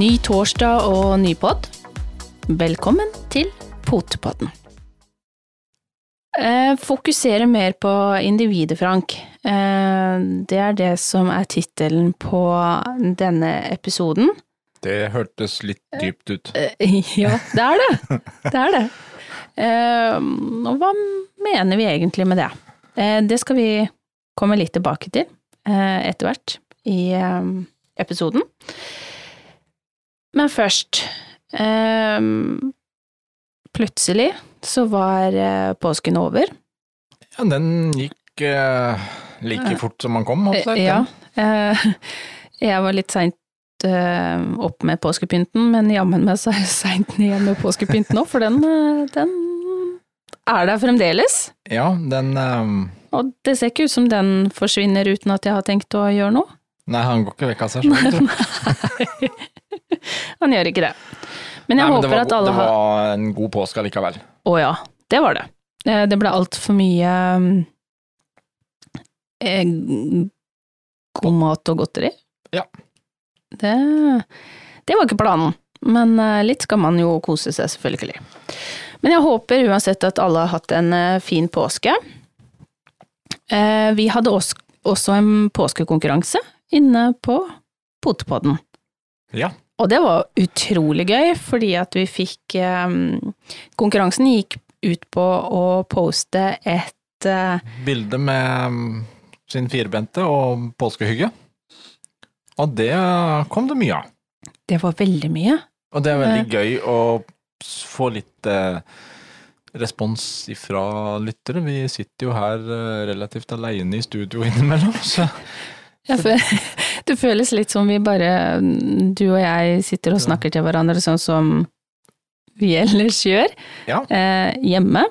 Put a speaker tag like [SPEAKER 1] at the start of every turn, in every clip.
[SPEAKER 1] Ny torsdag og ny pod. Velkommen til Potepodden. Eh, fokusere mer på individet, Frank. Eh, det er det som er tittelen på denne episoden.
[SPEAKER 2] Det hørtes litt dypt ut.
[SPEAKER 1] Eh, ja, det er det. Det er det. Eh, og hva mener vi egentlig med det? Eh, det skal vi komme litt tilbake til eh, etter hvert i eh, episoden. Men først eh, Plutselig så var eh, påsken over.
[SPEAKER 2] Ja, den gikk eh, like fort som man kom, holdt
[SPEAKER 1] Eh,
[SPEAKER 2] jeg
[SPEAKER 1] Ja. eh, jeg var litt seint eh, opp med påskepynten, men jammen meg så er jeg seint ned med påskepynten òg, for den, eh, den er der fremdeles.
[SPEAKER 2] Ja, den eh,
[SPEAKER 1] Og det ser ikke ut som den forsvinner uten at jeg har tenkt å gjøre noe.
[SPEAKER 2] Nei, han går ikke vekk av seg sjøl, tror jeg.
[SPEAKER 1] Han gjør ikke det. Men jeg
[SPEAKER 2] Nei, men
[SPEAKER 1] håper
[SPEAKER 2] var,
[SPEAKER 1] at alle
[SPEAKER 2] det var en god påske allikevel.
[SPEAKER 1] Å ja, det var det. Eh, Det ble altfor mye eh, god mat og godteri.
[SPEAKER 2] Ja.
[SPEAKER 1] Det, det var ikke planen, men eh, litt skal man jo kose seg, selvfølgelig. Men jeg håper uansett at alle har hatt en fin påske. Eh, Vi hadde også en påskekonkurranse inne på Potepodden.
[SPEAKER 2] Ja.
[SPEAKER 1] Og det var utrolig gøy, fordi at vi fikk um, Konkurransen gikk ut på å poste et uh,
[SPEAKER 2] Bilde med mm, sin firbente og påskehygge. Og det kom det mye av.
[SPEAKER 1] Det var veldig mye.
[SPEAKER 2] Og det er veldig gøy å få litt uh, respons ifra lyttere. Vi sitter jo her uh, relativt aleine i studio innimellom, så
[SPEAKER 1] ja, fø- Det føles litt som vi bare, du og jeg, sitter og snakker til hverandre sånn som vi ellers gjør
[SPEAKER 2] ja.
[SPEAKER 1] eh, hjemme.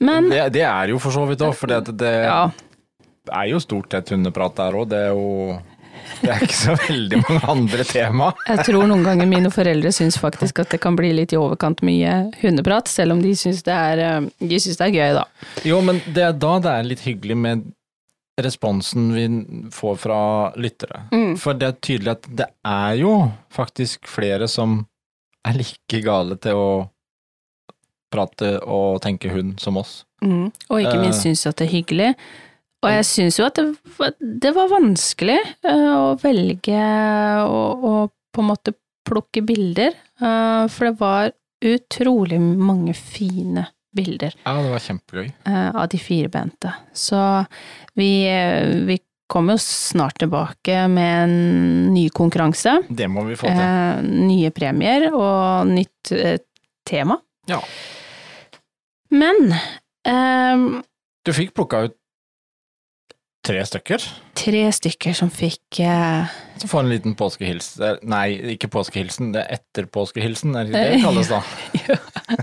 [SPEAKER 1] Men
[SPEAKER 2] Det, det er jo for så vidt òg, for det, det
[SPEAKER 1] ja,
[SPEAKER 2] er jo stort sett hundeprat der òg. Det er jo Det er ikke så veldig mange andre tema.
[SPEAKER 1] jeg tror noen ganger mine foreldre syns faktisk at det kan bli litt i overkant mye hundeprat, selv om de syns det er, eh, de syns det er gøy, da.
[SPEAKER 2] Jo, men det er da det er litt hyggelig med responsen vi får fra lyttere.
[SPEAKER 1] Mm.
[SPEAKER 2] For det er tydelig at det er jo faktisk flere som er like gale til å prate og tenke hund som oss.
[SPEAKER 1] Mm. Og ikke minst
[SPEAKER 2] Eh.
[SPEAKER 1] syns at det er hyggelig. Og jeg syns jo at det, var- det var vanskelig eh, å velge å, å på en måte plukke bilder, eh, for det var utrolig mange fine bilder
[SPEAKER 2] Ja, det var kjempegøy.
[SPEAKER 1] eh, av de firbente. Så vi, eh, vi kommer jo snart tilbake med en ny konkurranse.
[SPEAKER 2] Det må vi få til.
[SPEAKER 1] Eh, nye premier og nytt eh, tema.
[SPEAKER 2] Ja.
[SPEAKER 1] Men eh,
[SPEAKER 2] Du fikk plukka ut tre stykker.
[SPEAKER 1] tre stykker som fikk eh,
[SPEAKER 2] Så får en liten påskehilsen. Eh, Nei, ikke påskehilsen, det er etterpåskehilsen, er det det det kalles da?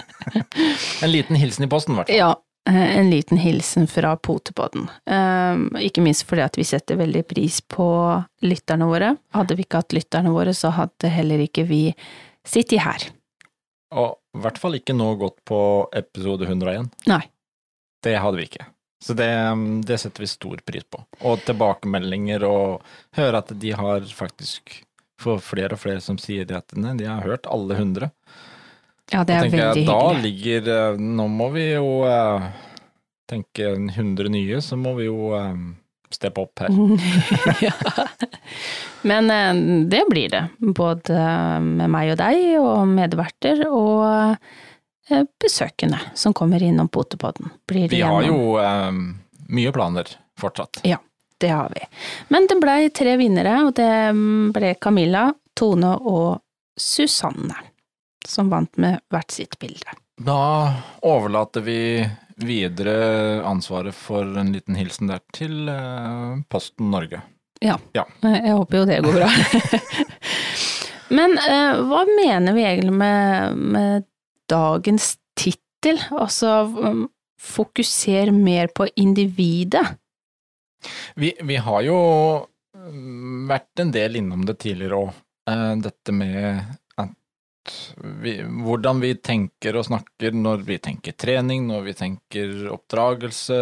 [SPEAKER 2] en liten hilsen i posten, i hvert fall.
[SPEAKER 1] Ja, eh, en liten hilsen fra Potepodden. Eh, ikke minst fordi at vi setter veldig pris på lytterne våre. Hadde vi ikke hatt lytterne våre, så hadde heller ikke vi sittet her.
[SPEAKER 2] Og i hvert fall ikke nå gått på episode 101.
[SPEAKER 1] Nei.
[SPEAKER 2] Det hadde vi ikke. Så det, det setter vi stor pris på. Og tilbakemeldinger og høre at de har faktisk For flere og flere som sier det at de har hørt alle hundre.
[SPEAKER 1] Ja, det er veldig
[SPEAKER 2] jeg, Da
[SPEAKER 1] hyggelig.
[SPEAKER 2] ligger eh, Nå må vi jo eh, tenke en 100 nye, så må vi jo eh, steppe opp her.
[SPEAKER 1] ja. Men eh, det blir det, både med meg og deg, og medverter, og besøkende som kommer innom Potepodden. Blir
[SPEAKER 2] Vi har jo eh, mye planer fortsatt.
[SPEAKER 1] Ja, Det har vi. Men det blei tre vinnere, og det ble Camilla, Tone og Susanne, som vant med hvert sitt bilde.
[SPEAKER 2] Da overlater vi videre ansvaret for en liten hilsen der til eh, Posten Norge.
[SPEAKER 1] Ja, Jeg håper jo det går bra. Men eh, hva mener vi egentlig med, med dagens tittel? Altså um, fokuser mer på individet.
[SPEAKER 2] Vi, vi har jo mm, vært en del innom det tidligere òg. Dette med vi, hvordan vi tenker og snakker når vi tenker trening, når vi tenker oppdragelse,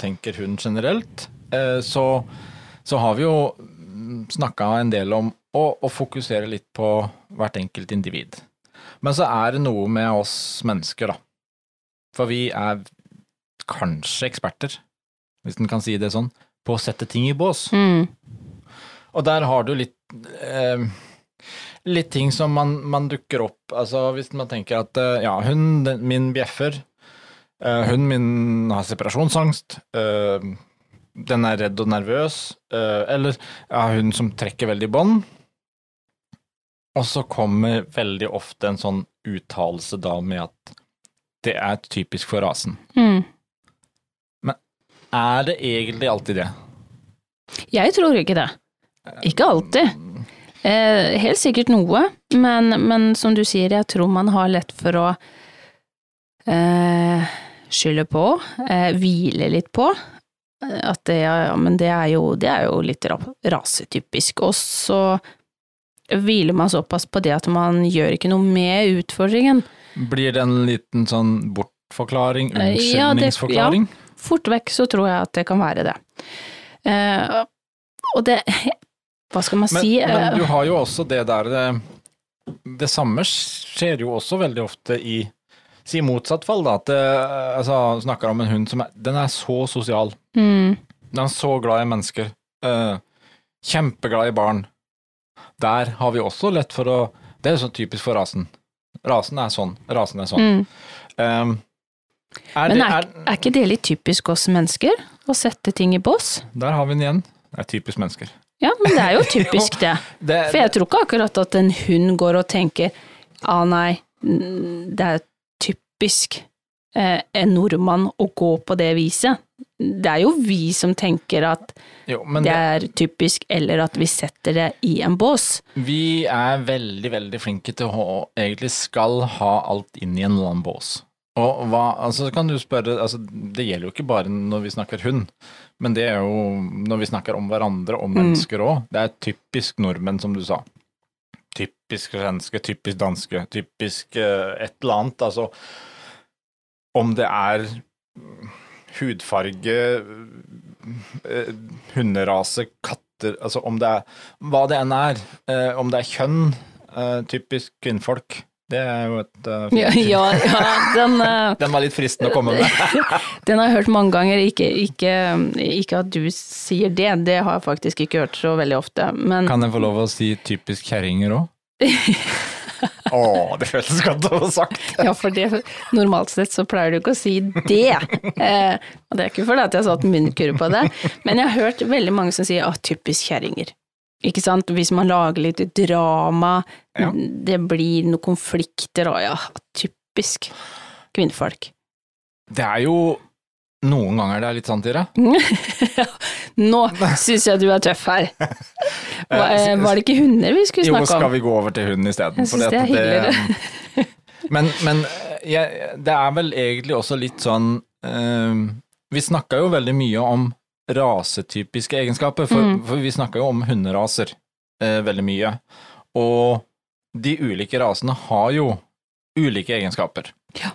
[SPEAKER 2] tenker hund generelt. Eh, Så, så har vi jo snakka en del om å, å fokusere litt på hvert enkelt individ. Men så er det noe med oss mennesker, da. For vi er kanskje eksperter, hvis en kan si det sånn, på å sette ting i bås.
[SPEAKER 1] Mm.
[SPEAKER 2] Og der har du litt eh, Litt ting som man, man, dukker opp Altså hvis man tenker at eh, ja, hunden min bjeffer, eh, hun min har separasjonsangst, eh, den er redd og nervøs, eh, eller ja, hun som trekker veldig bånd. Og så kommer veldig ofte en sånn uttalelse da med at det er typisk for rasen.
[SPEAKER 1] Mm.
[SPEAKER 2] Men er det egentlig alltid det?
[SPEAKER 1] Jeg tror ikke det. Ikke alltid. Eh, helt sikkert noe, men, men, som du sier, jeg tror man har lett for å eh, skylde på, eh, hvile litt på. At det, ja, men det er jo, det er jo litt rasetypisk. Og så hviler man såpass på det at man gjør ikke noe med utfordringen.
[SPEAKER 2] Blir det en liten sånn bortforklaring, unnskyldningsforklaring?
[SPEAKER 1] Ja, ja, fort vekk så tror jeg at det kan være det. Uh, og det Hva skal man
[SPEAKER 2] men,
[SPEAKER 1] si?
[SPEAKER 2] Men du har jo også det der det, det samme skjer jo også veldig ofte i Si motsatt fall, da. At det, altså, snakker om en hund som er Den er så sosial.
[SPEAKER 1] Mm.
[SPEAKER 2] Den er så glad i mennesker. Uh, kjempeglad i barn. Der har vi også lett for å Det er jo sånn typisk for rasen. Rasen er sånn. Rasen er sånn.
[SPEAKER 1] Mm.
[SPEAKER 2] Um,
[SPEAKER 1] er Men det, er, er, ikke det litt typisk oss mennesker? Å sette ting i bås?
[SPEAKER 2] Der har vi den igjen. Det er typisk mennesker.
[SPEAKER 1] Ja, men det er jo typisk det.
[SPEAKER 2] det.
[SPEAKER 1] For jeg tror ikke akkurat at en hund går og tenker ah nei, det er typisk eh, en nordmann å gå på det viset. Det er jo vi som tenker at
[SPEAKER 2] jo,
[SPEAKER 1] det, det er typisk, eller at vi setter det i en bås.
[SPEAKER 2] Vi er veldig, veldig flinke til å egentlig skal ha alt inn i en eller annen bås. Og hva, altså kan du spørre, altså Det gjelder jo ikke bare når vi snakker hund, men det er jo når vi snakker om hverandre og mennesker òg. Mm. Det er typisk nordmenn, som du sa. Typisk svenske, typisk danske, typisk uh, et eller annet. Altså om det er hudfarge, hunderase, katter Altså om det er Hva det enn er. Uh, om det er kjønn. typisk kvinnfolk. Det er jo et uh,
[SPEAKER 1] ja, ja, ja, den, uh,
[SPEAKER 2] den var litt fristende å komme med.
[SPEAKER 1] den har jeg hørt mange ganger, ikke, ikke, ikke, at du sier det, det har jeg faktisk ikke hørt så veldig ofte, men
[SPEAKER 2] Kan jeg få lov å si typisk kjerringer òg? Å, det føltes godt å ha sagt!
[SPEAKER 1] ja, for det, normalt sett så pleier du ikke å si det. Eh, og det er ikke fordi at jeg har satt munnkurv på det, men jeg har hørt veldig mange som sier 'å, typisk kjerringer'. Ikke sant, hvis man lager litt drama, ja. det blir noen konflikter og ja, typisk kvinnfolk.
[SPEAKER 2] Det er jo noen ganger det er litt sant i det.
[SPEAKER 1] Nå syns jeg du er tøff her. Var, eh, var, det ikke hunder vi skulle snakke om?
[SPEAKER 2] Jo, skal vi gå over til hunden isteden?
[SPEAKER 1] Jeg syns det er hyggeligere.
[SPEAKER 2] men, men jeg, det er vel egentlig også litt sånn uh, Vi snakka jo veldig mye om rasetypiske egenskaper, for, mm. for vi snakker jo om hunderaser uh, veldig mye. Og de ulike rasene har jo ulike egenskaper.
[SPEAKER 1] Ja.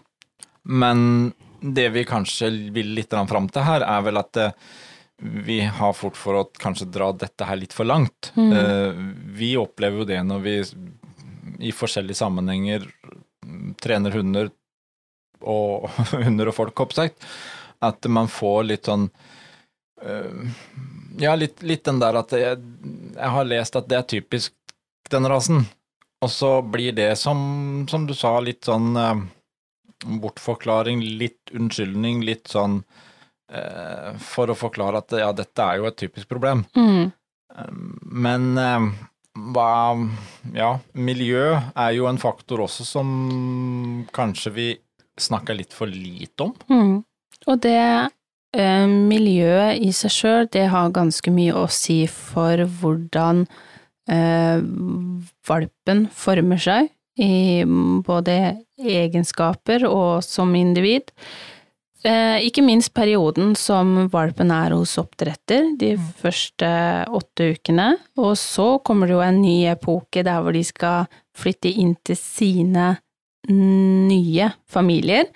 [SPEAKER 2] Men det vi kanskje vil litt fram til her, er vel at eh, vi har fort for å kanskje dra dette her litt for langt. Mm. Eh, vi opplever jo det når vi i forskjellige sammenhenger trener hunder og hunder og folk, oppsagt, at man får litt sånn Uh, ja, litt, litt, den der at jeg, jeg, har lest at det er typisk den rasen. Og så blir det som, som du sa, litt sånn bortforklaring, litt unnskyldning, litt sånn eh, For å forklare at ja, dette er jo et typisk problem.
[SPEAKER 1] Mm.
[SPEAKER 2] men hva Ja, miljø er jo en faktor også som kanskje vi snakker litt for lite om.
[SPEAKER 1] Mm. Og det Eh, miljøet i seg sjøl, det har ganske mye å si for hvordan eh, valpen former seg i både egenskaper og som individ. Eh, ikke minst perioden som valpen er hos oppdretter, de mm. første åtte ukene. Og så kommer det jo en ny epoke der hvor de skal flytte inn til sine nye familier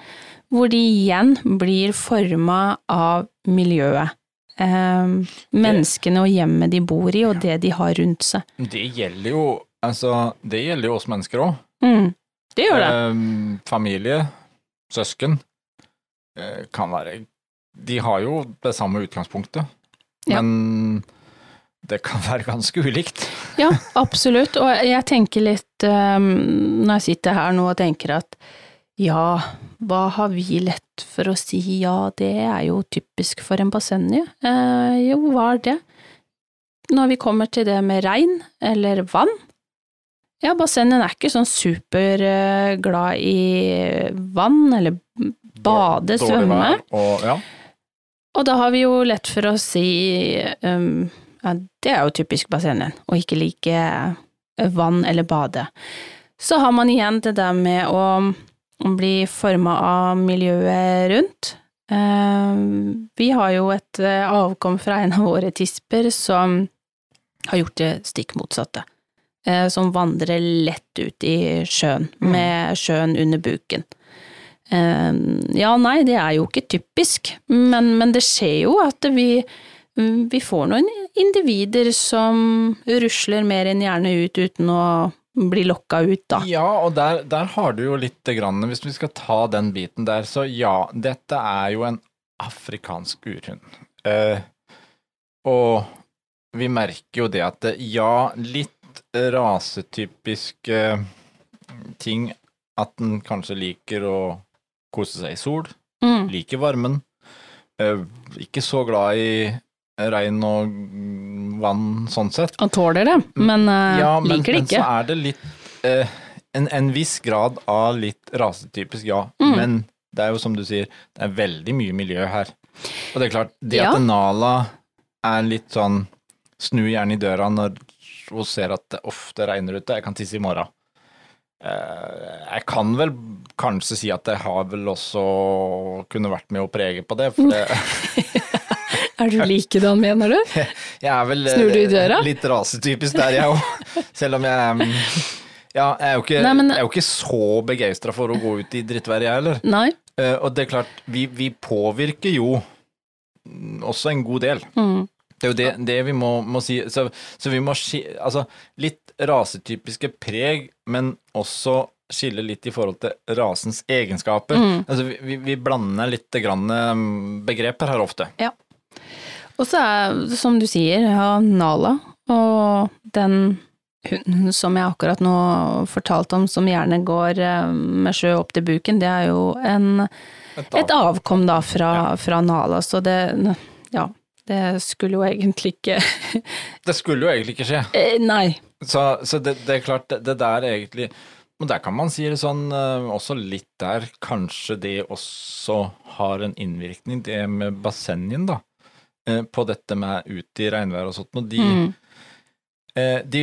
[SPEAKER 1] hvor de igjen blir forma av miljøet. eh, menneskene og hjemmet de bor i, og det de har rundt seg.
[SPEAKER 2] Det gjelder jo altså, det gjelder jo oss mennesker òg.
[SPEAKER 1] Mm, det gjør det.
[SPEAKER 2] Eh, familie, søsken, eh, kan være De har jo det samme utgangspunktet,
[SPEAKER 1] Ja.
[SPEAKER 2] men det kan være ganske ulikt.
[SPEAKER 1] Ja, absolutt. Og jeg tenker litt, um, når jeg sitter her nå og tenker at ja, hva har vi lett for å si ja, det er jo typisk for en Basenji? Eh, jo, hva er det? Når vi kommer til det med regn eller vann, ja, Basenjen er ikke sånn superglad i vann eller bade,
[SPEAKER 2] Dårlig
[SPEAKER 1] svømme.
[SPEAKER 2] vær Og, ja.
[SPEAKER 1] Og da har vi jo lett for å si um, ja, det er jo typisk Basenjen, å ikke like eh, vann eller bade. Så har man igjen det der med å, bli forma av miljøet rundt. Um, vi har jo et eh, avkom fra en av våre tisper som har gjort det stikk motsatte. Eh, som vandrer lett ut i sjøen,
[SPEAKER 2] Mm.
[SPEAKER 1] med sjøen under buken. Eh, ja, nei, det er jo ikke typisk, men, men det skjer jo at vi, vi får noen individer som rusler mer enn gjerne ut uten å bli lokka ut, da.
[SPEAKER 2] Ja, og der, der har du jo litt grann, hvis vi skal ta den biten der, så ja, dette er jo en afrikansk urhund. Eh, og vi merker jo det at det, ja, litt rasetypiske ting, at den kanskje liker å kose seg i sol,
[SPEAKER 1] Mm.
[SPEAKER 2] liker varmen, eh, ikke så glad i regn og vann sånn sett.
[SPEAKER 1] Han tåler det, men, eh,
[SPEAKER 2] Ja, men,
[SPEAKER 1] det ikke.
[SPEAKER 2] men så er det litt eh, en, en viss grad av litt rasetypisk, ja.
[SPEAKER 1] Mm.
[SPEAKER 2] Men det er jo som du sier, det er veldig mye miljø her. Og det er klart, det
[SPEAKER 1] Ja.
[SPEAKER 2] at Nala er litt sånn snu gjerne i døra når hun ser at det ofte regner ute, jeg kan tisse i morgen. Eh, jeg kan vel kanskje si at jeg har vel også kunne vært med å prege på det, for det,
[SPEAKER 1] Er du likedan, mener du?
[SPEAKER 2] Jeg er vel eh,
[SPEAKER 1] Snur du i døra?
[SPEAKER 2] litt rasetypisk der, jeg òg. Selv om jeg mm, Ja, jeg er jo ikke,
[SPEAKER 1] Nei, men-
[SPEAKER 2] er jo ikke så begeistra for å gå ut i drittvær, jeg heller.
[SPEAKER 1] Nei.
[SPEAKER 2] Eh, og det er klart, vi, vi påvirker jo også en god del.
[SPEAKER 1] Mm.
[SPEAKER 2] Det er jo det, det vi må, må si. Så, så vi må skille Altså, litt rasetypiske preg, men også skille litt i forhold til rasens egenskaper.
[SPEAKER 1] Mm.
[SPEAKER 2] Altså, vi, vi- blander litt grann mm, begreper her ofte. Ja.
[SPEAKER 1] Og så er, som du sier, ja, Nala og den hunden som jeg akkurat nå fortalte om, som gjerne går eh, med sjø opp til buken, det er jo en, et avkom da fra, fra Nala, så det, ja, det skulle jo egentlig ikke
[SPEAKER 2] Det skulle jo egentlig ikke skje.
[SPEAKER 1] Eh, Nei.
[SPEAKER 2] Så, så det, det er klart, det, det der egentlig og der kan man si det sånn, eh, også litt der kanskje det også har en innvirkning, det med bassengen, da. eh, På dette med ute i regnvær og sånt. Og de,
[SPEAKER 1] Mm.
[SPEAKER 2] eh, de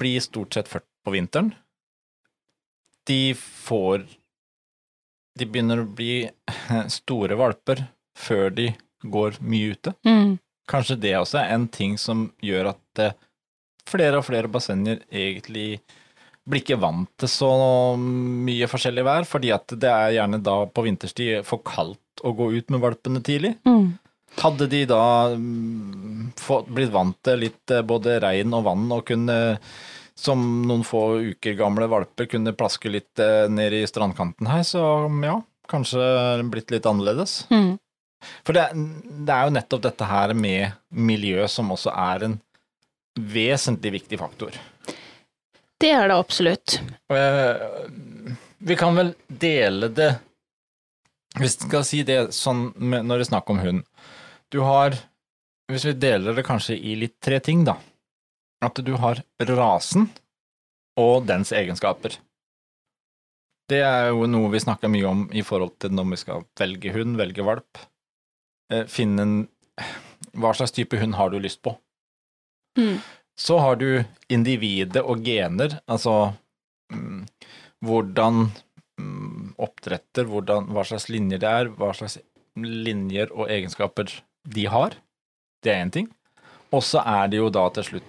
[SPEAKER 2] blir stort sett ført på vinteren. De får De begynner å bli store valper før de går mye ute.
[SPEAKER 1] Mm.
[SPEAKER 2] Kanskje det også er en ting som gjør at eh, flere og flere bassenger egentlig blir ikke vant til så mye forskjellig vær, fordi at det er gjerne da på vinterstid for kaldt å gå ut med valpene tidlig.
[SPEAKER 1] Mm.
[SPEAKER 2] Hadde de da mm, blitt vant til litt eh, både regn og vann og kunne, som noen få uker gamle valper, kunne plaske litt eh, ned i strandkanten her, så ja, kanskje blitt litt annerledes.
[SPEAKER 1] Mm.
[SPEAKER 2] For det, det er jo nettopp dette her med miljø som også er en vesentlig viktig faktor.
[SPEAKER 1] Det er det absolutt.
[SPEAKER 2] Vi kan vel dele det Hvis vi skal si det sånn når det er snakk om hund Du har Hvis vi deler det kanskje i litt tre ting, da. At du har rasen og dens egenskaper. Det er jo noe vi snakker mye om i forhold til når vi skal velge hund, velge valp. Eh, Finne en Hva slags type hund har du lyst på?
[SPEAKER 1] Mm.
[SPEAKER 2] Så har du individet og gener, altså mm, hvordan mm, oppdretter, hvordan, hva slags linjer det er, hva slags linjer og egenskaper de har. Det er én ting. Og så er det jo da til slutt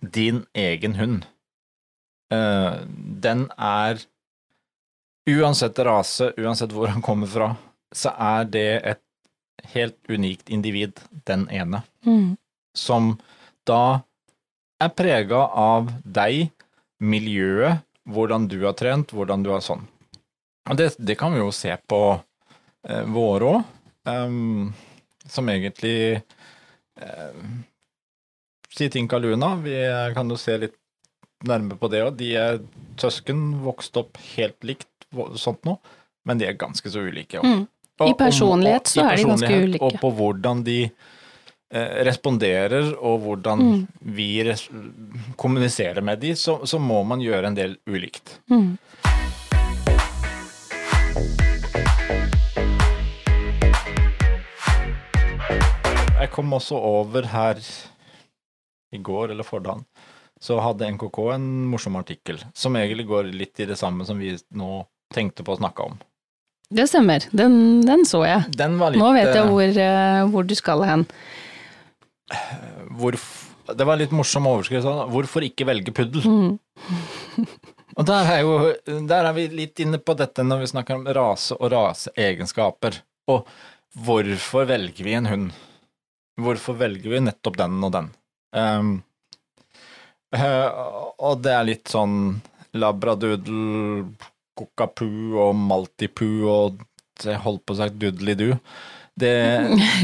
[SPEAKER 2] din egen hund. Eh, den er Uansett rase, uansett hvor han kommer fra, så er det et helt unikt individ, den ene,
[SPEAKER 1] Mm.
[SPEAKER 2] som da er prega av deg, miljøet, hvordan du har trent, hvordan du har sånn. Og det, det kan vi jo se på eh, våre òg, som egentlig eh, Si Tinka Luna, vi kan jo se litt nærmere på det òg. De er søsken, vokst opp helt likt, sånt noe, men de er ganske så ulike. også.
[SPEAKER 1] Mm. I personlighet så er de ganske ulike.
[SPEAKER 2] Og på hvordan de eh, responderer, og hvordan
[SPEAKER 1] Mm.
[SPEAKER 2] vi kommuniserer med de, så, så må man gjøre en del ulikt.
[SPEAKER 1] Mm.
[SPEAKER 2] Jeg kom også over her i går eller fordagen, så hadde NKK en morsom artikkel som egentlig går litt i det samme som vi nå tenkte på å snakke om.
[SPEAKER 1] Det stemmer, den, den så jeg.
[SPEAKER 2] Den litt
[SPEAKER 1] Nå vet jeg
[SPEAKER 2] eh,
[SPEAKER 1] hvor, eh, hvor du skal hen.
[SPEAKER 2] Hvorf, Det var litt morsom overskrift. sånn, 'Hvorfor ikke velge puddel?'
[SPEAKER 1] Mm.
[SPEAKER 2] Og der er, jo, der er vi litt inne på dette når vi snakker om rase og raseegenskaper. Og hvorfor velger vi en hund? Hvorfor velger vi nettopp den og den? Um, og det er litt sånn labradoodle, cockapoo og maltipoo og holdt på å sagt doodly-doo. Det,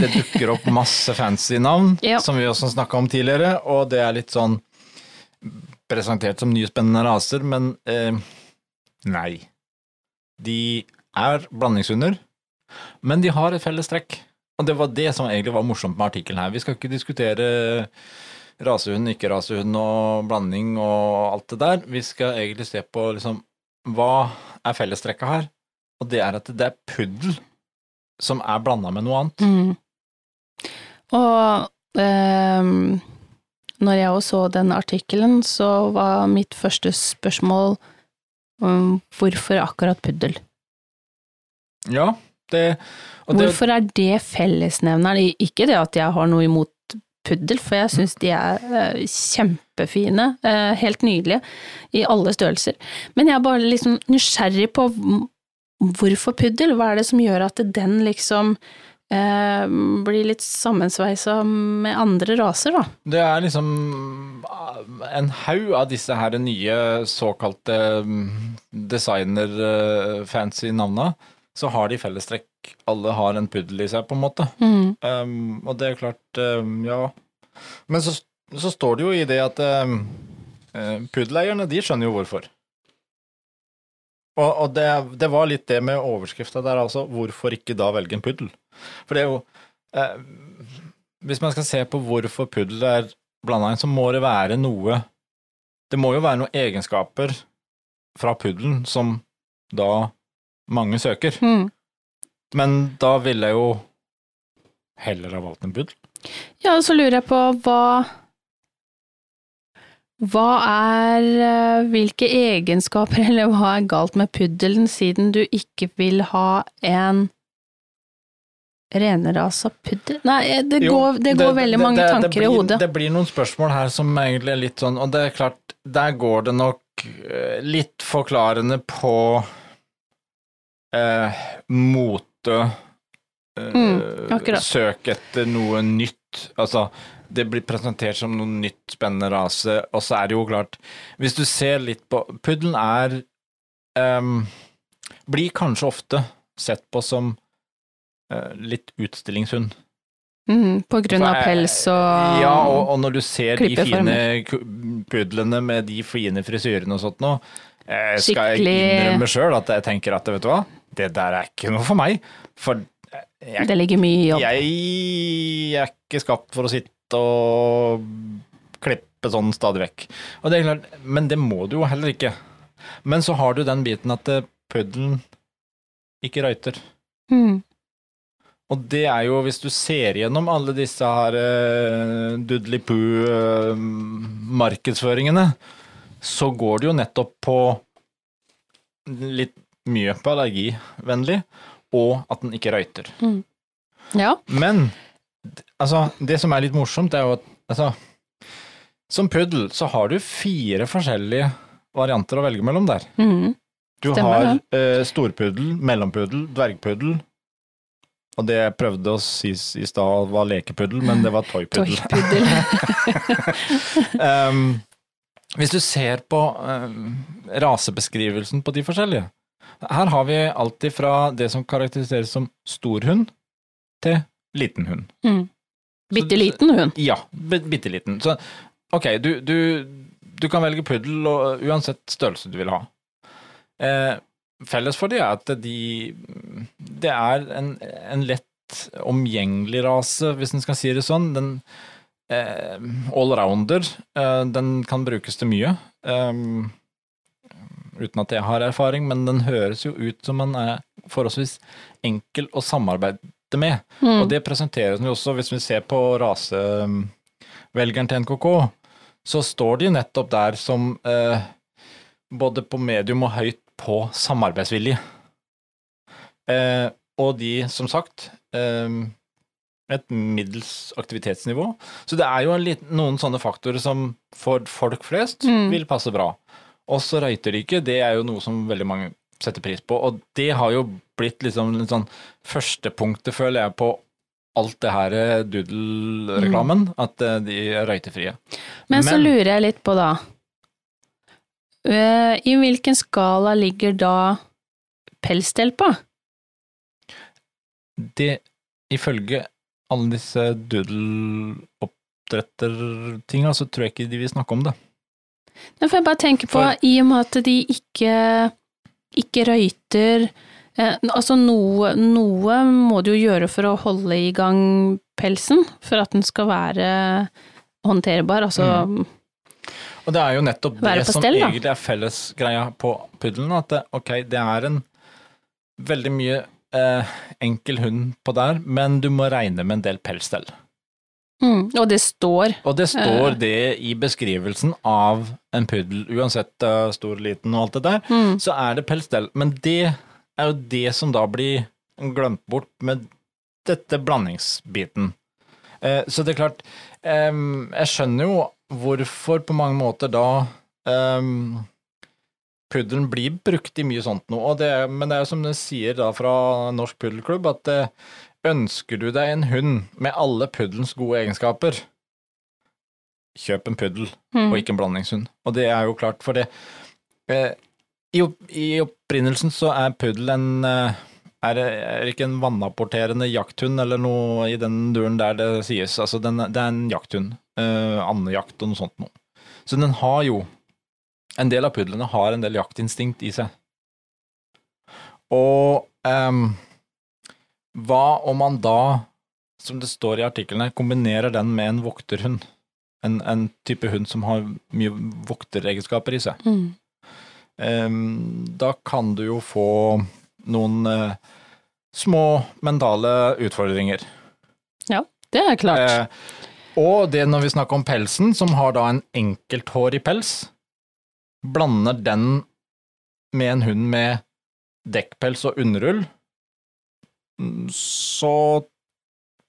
[SPEAKER 2] det dukker opp masse fancy navn,
[SPEAKER 1] Ja.
[SPEAKER 2] som vi også snakka om tidligere, og det er litt sånn presentert som nye spennende raser, men eh, nei. De er blandingshunder, men de har et felles trekk. Og det var det som egentlig var morsomt med artikkelen her. Vi skal ikke diskutere rasehund, ikke-rasehund og blanding og alt det der. Vi skal egentlig se på liksom hva er fellestrekket her? Og det er at det er puddel som er blanda med noe annet.
[SPEAKER 1] Mm. Og eh, når jeg også så den artikkelen, så var mitt første spørsmål um, hvorfor akkurat puddel?
[SPEAKER 2] Ja, det, det
[SPEAKER 1] Hvorfor er det fellesnevneren? Ikke det at jeg har noe imot puddel, for jeg syns de er eh, kjempefine, eh, helt nydelige, i alle størrelser. Men jeg er bare liksom nysgjerrig på hvorfor puddel? Hva er det som gjør at den liksom eh, blir litt sammensveisa med andre raser, da?
[SPEAKER 2] Det er liksom en haug av disse her nye såkalte designer-fancy navna, så har de fellestrekk. Alle har en puddel i seg, på en måte.
[SPEAKER 1] Mm.
[SPEAKER 2] Um, og det er klart, um, ja Men så, så står det jo i det at um, eh, puddeleierne, de skjønner jo hvorfor. Og, og det, det var litt det med overskrifta der, altså. Hvorfor ikke da velge en puddel? For det er jo uh, Hvis man skal se på hvorfor puddel er blanda inn, så må det være noe Det må jo være noen egenskaper fra puddelen som da mange søker.
[SPEAKER 1] Mm.
[SPEAKER 2] Men da ville jeg jo heller ha valgt en puddel.
[SPEAKER 1] Ja, og så lurer jeg på hva Hva er eh, Hvilke egenskaper, eller hva er galt med puddelen, siden du ikke vil ha en renrasa puddel? Nei, eh, det
[SPEAKER 2] Jo,
[SPEAKER 1] går, det går veldig mange
[SPEAKER 2] det- det
[SPEAKER 1] tanker
[SPEAKER 2] blir,
[SPEAKER 1] i hodet.
[SPEAKER 2] Det blir noen spørsmål her som egentlig er litt sånn, og det er klart, der går det nok eh, litt forklarende på eh, mote, eh,
[SPEAKER 1] Mm,
[SPEAKER 2] søk etter noe nytt, altså det blir presentert som noe nytt spennende rase, og så er det jo klart, hvis du ser litt på, puddelen er, um, blir kanskje ofte sett på som uh, litt utstillingshund.
[SPEAKER 1] Mm, på grunn av pels og
[SPEAKER 2] Ja, og, og når du ser de fine pudlene med de fine frisyrene og sånt nå, eh, skal jeg innrømme sjøl at jeg tenker at vet du hva, det der er ikke noe for meg. For jeg,
[SPEAKER 1] Det ligger mye i jobb.
[SPEAKER 2] jeg er ikke skapt for å sitte og klippe sånn stadig vekk. Det klart, men det må du jo heller ikke. Men så har du den biten at eh, puddelen ikke røyter.
[SPEAKER 1] Mm.
[SPEAKER 2] Og det er jo, hvis du ser gjennom alle disse her uh, Dudley-poo-markedsføringene, så går det jo nettopp på litt mye på allergivennlig, og at den ikke røyter.
[SPEAKER 1] Ja.
[SPEAKER 2] Men altså, det som er litt morsomt, er jo at altså, som puddel så har du fire forskjellige varianter å velge mellom der.
[SPEAKER 1] Mm.
[SPEAKER 2] Du
[SPEAKER 1] Stemmer
[SPEAKER 2] har eh, storpuddel, mellompuddel, dvergpuddel Og det jeg prøvde å si i stad var lekepuddel, men det var toypuddel.
[SPEAKER 1] Toypuddel.
[SPEAKER 2] um, hvis du ser på um, rasebeskrivelsen på de forskjellige, her har vi alltid fra det som karakteriseres som storhund, til liten hund.
[SPEAKER 1] Mm. Bitte liten hund.
[SPEAKER 2] Ja, bitte liten. Så ok, du, du, du kan velge puddel og, uansett størrelse du vil ha. Eh, felles for de er at de Det er en, en lett omgjengelig rase, hvis en skal si det sånn. Den eh, allrounder. Eh, den kan brukes til mye. Um, uten at jeg har erfaring, men den høres jo ut som den er forholdsvis enkel å samarbeide med.
[SPEAKER 1] Mm.
[SPEAKER 2] Og det presenteres jo også, hvis vi ser på rasevelgeren til NKK, så står de nettopp der som eh, både på medium og høyt på samarbeidsvilje. Eh, og de, som sagt, eh, et middels aktivitetsnivå. Så det er jo litt, noen sånne faktorer som for folk flest
[SPEAKER 1] Mm.
[SPEAKER 2] vil passe bra. Også ikke. det er jo noe som veldig mange setter pris på, og det har jo blitt liksom litt sånn førstepunktet, føler jeg, på alt det her eh, doodle-reklamen, at eh, de er røytefrie.
[SPEAKER 1] Men så
[SPEAKER 2] Men-
[SPEAKER 1] lurer jeg litt på da eh, I hvilken skala ligger da pelsdel på?
[SPEAKER 2] Det, ifølge alle disse doodle-oppdrettertinga, så tror jeg ikke de vil snakke om det.
[SPEAKER 1] Nå får jeg bare tenke på,
[SPEAKER 2] For-
[SPEAKER 1] i og med at de ikke, ikke røyter eh, Altså noe, noe må du jo gjøre for å holde i gang pelsen, for at den skal være håndterbar. Altså
[SPEAKER 2] Og det er jo nettopp det som
[SPEAKER 1] stell,
[SPEAKER 2] egentlig er fellesgreia på puddelen, at det, ok, det er en veldig mye eh, enkel hund på der, men du må regne med en del pelsstell.
[SPEAKER 1] Mm, Og det står
[SPEAKER 2] Og det står
[SPEAKER 1] Eh.
[SPEAKER 2] det i beskrivelsen av en puddel, uansett uh, stor, liten og alt det der,
[SPEAKER 1] mm,
[SPEAKER 2] så er det pelsstell. Men det er jo det som da blir glemt bort med dette blandingsbiten. Uh, så det er klart, um, jeg skjønner jo hvorfor på mange måter da um, puddelen blir brukt i mye sånt noe, det, men det er jo som det sier da fra Norsk Puddelklubb, at eh, ønsker du deg en hund med alle puddelens gode egenskaper, kjøp en puddel
[SPEAKER 1] mm,
[SPEAKER 2] og ikke en blandingshund. Og det er jo klart, for det eh, i, I opprinnelsen så er puddel en eh, er, er ikke en vannapporterende jakthund eller noe i den duren der det sies. Altså, den, det er en jakthund. Eh, andejakt og noe sånt noe. Så den har jo En del av pudlene har en del jaktinstinkt i seg. Og ehm, hva om man da, som det står i artiklene, kombinerer den med en vokterhund? En, en type hund som har mye vokteregenskaper i seg.
[SPEAKER 1] mm.
[SPEAKER 2] Um, da kan du jo få noen uh, små mentale utfordringer.
[SPEAKER 1] Ja, Det er klart.
[SPEAKER 2] Uh, og det når vi snakker om pelsen, som har da en enkelthårig pels, blander den med en hund med dekkpels og underull, så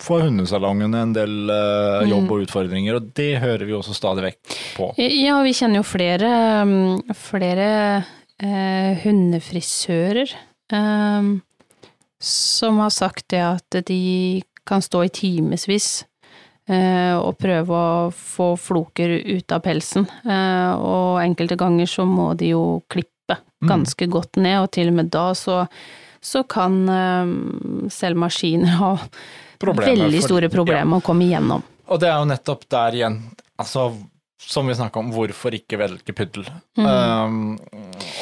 [SPEAKER 2] får hundesalongene en del uh, jobb
[SPEAKER 1] Mm.
[SPEAKER 2] og utfordringer, og det hører vi også stadig vekk på.
[SPEAKER 1] Ja, vi kjenner jo flere, mm, flere uh, hundefrisører uh, som har sagt det at de kan stå i timevis eh, og prøve å få floker ut av pelsen. Og enkelte ganger så må de jo klippe
[SPEAKER 2] Mm.
[SPEAKER 1] ganske godt ned, og til og med da så, så kan eh, selv maskiner ha
[SPEAKER 2] Problemer
[SPEAKER 1] veldig store problemer med å komme igjennom.
[SPEAKER 2] Og det er jo nettopp der igjen, altså som vi snakka om, hvorfor ikke velge puddel?
[SPEAKER 1] Mm.
[SPEAKER 2] Um,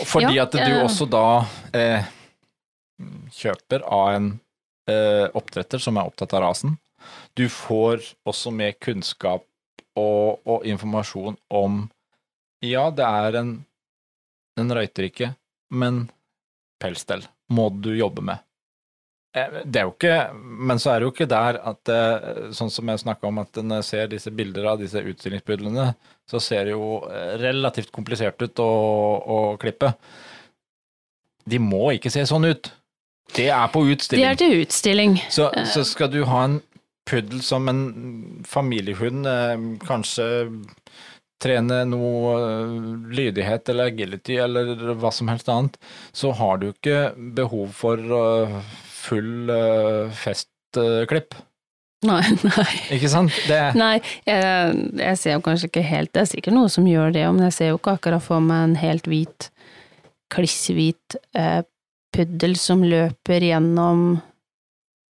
[SPEAKER 2] fordi
[SPEAKER 1] Ja,
[SPEAKER 2] at du
[SPEAKER 1] eh.
[SPEAKER 2] også da eh, kjøper av en eh, oppdretter som er opptatt av rasen. Du får også med kunnskap og, og informasjon om Ja, det er en, en røyter ikke, men pelsstell må du jobbe med. Eh, Det er jo ikke, men så er det jo ikke der at eh, Sånn som jeg snakka om, at når jeg ser disse bilder av disse utstillingspudlene, så ser det jo eh, relativt komplisert ut å, å klippe. De må ikke se sånn ut. Det er på
[SPEAKER 1] De
[SPEAKER 2] Det
[SPEAKER 1] er til utstilling.
[SPEAKER 2] Så, så skal du ha en puddel som en familiehund, eh, kanskje trene noe eh, lydighet eller agility eller hva som helst annet, så har du ikke behov for eh, full festklipp.
[SPEAKER 1] Nei, nei.
[SPEAKER 2] Ikke sant? Det,
[SPEAKER 1] Nei, jeg, jeg ser jo kanskje ikke helt Det er sikkert noe som gjør det, men jeg ser jo ikke akkurat for meg en helt hvit, klissehvit eh, puddel som løper gjennom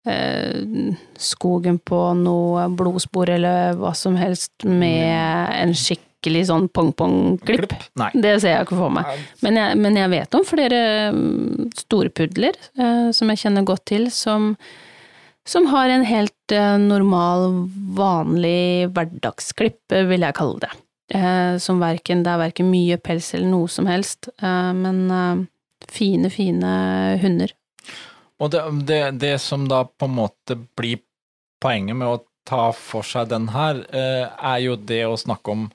[SPEAKER 1] eh, skogen på noe blodspor eller hva som helst med en skikkelig sånn pong-pong-klipp. Det ser jeg ikke for meg. Men jeg, men jeg vet om flere mm, store pudler eh, som jeg kjenner godt til, som, som har en helt eh, normal, vanlig hverdagsklipp, vil jeg kalle det. Eh, som verken, det er verken mye pels eller noe som helst, eh, men eh, fine, fine hunder.
[SPEAKER 2] Og det, det, det som da på en måte blir poenget med å ta for seg den her, eh, er jo det å snakke om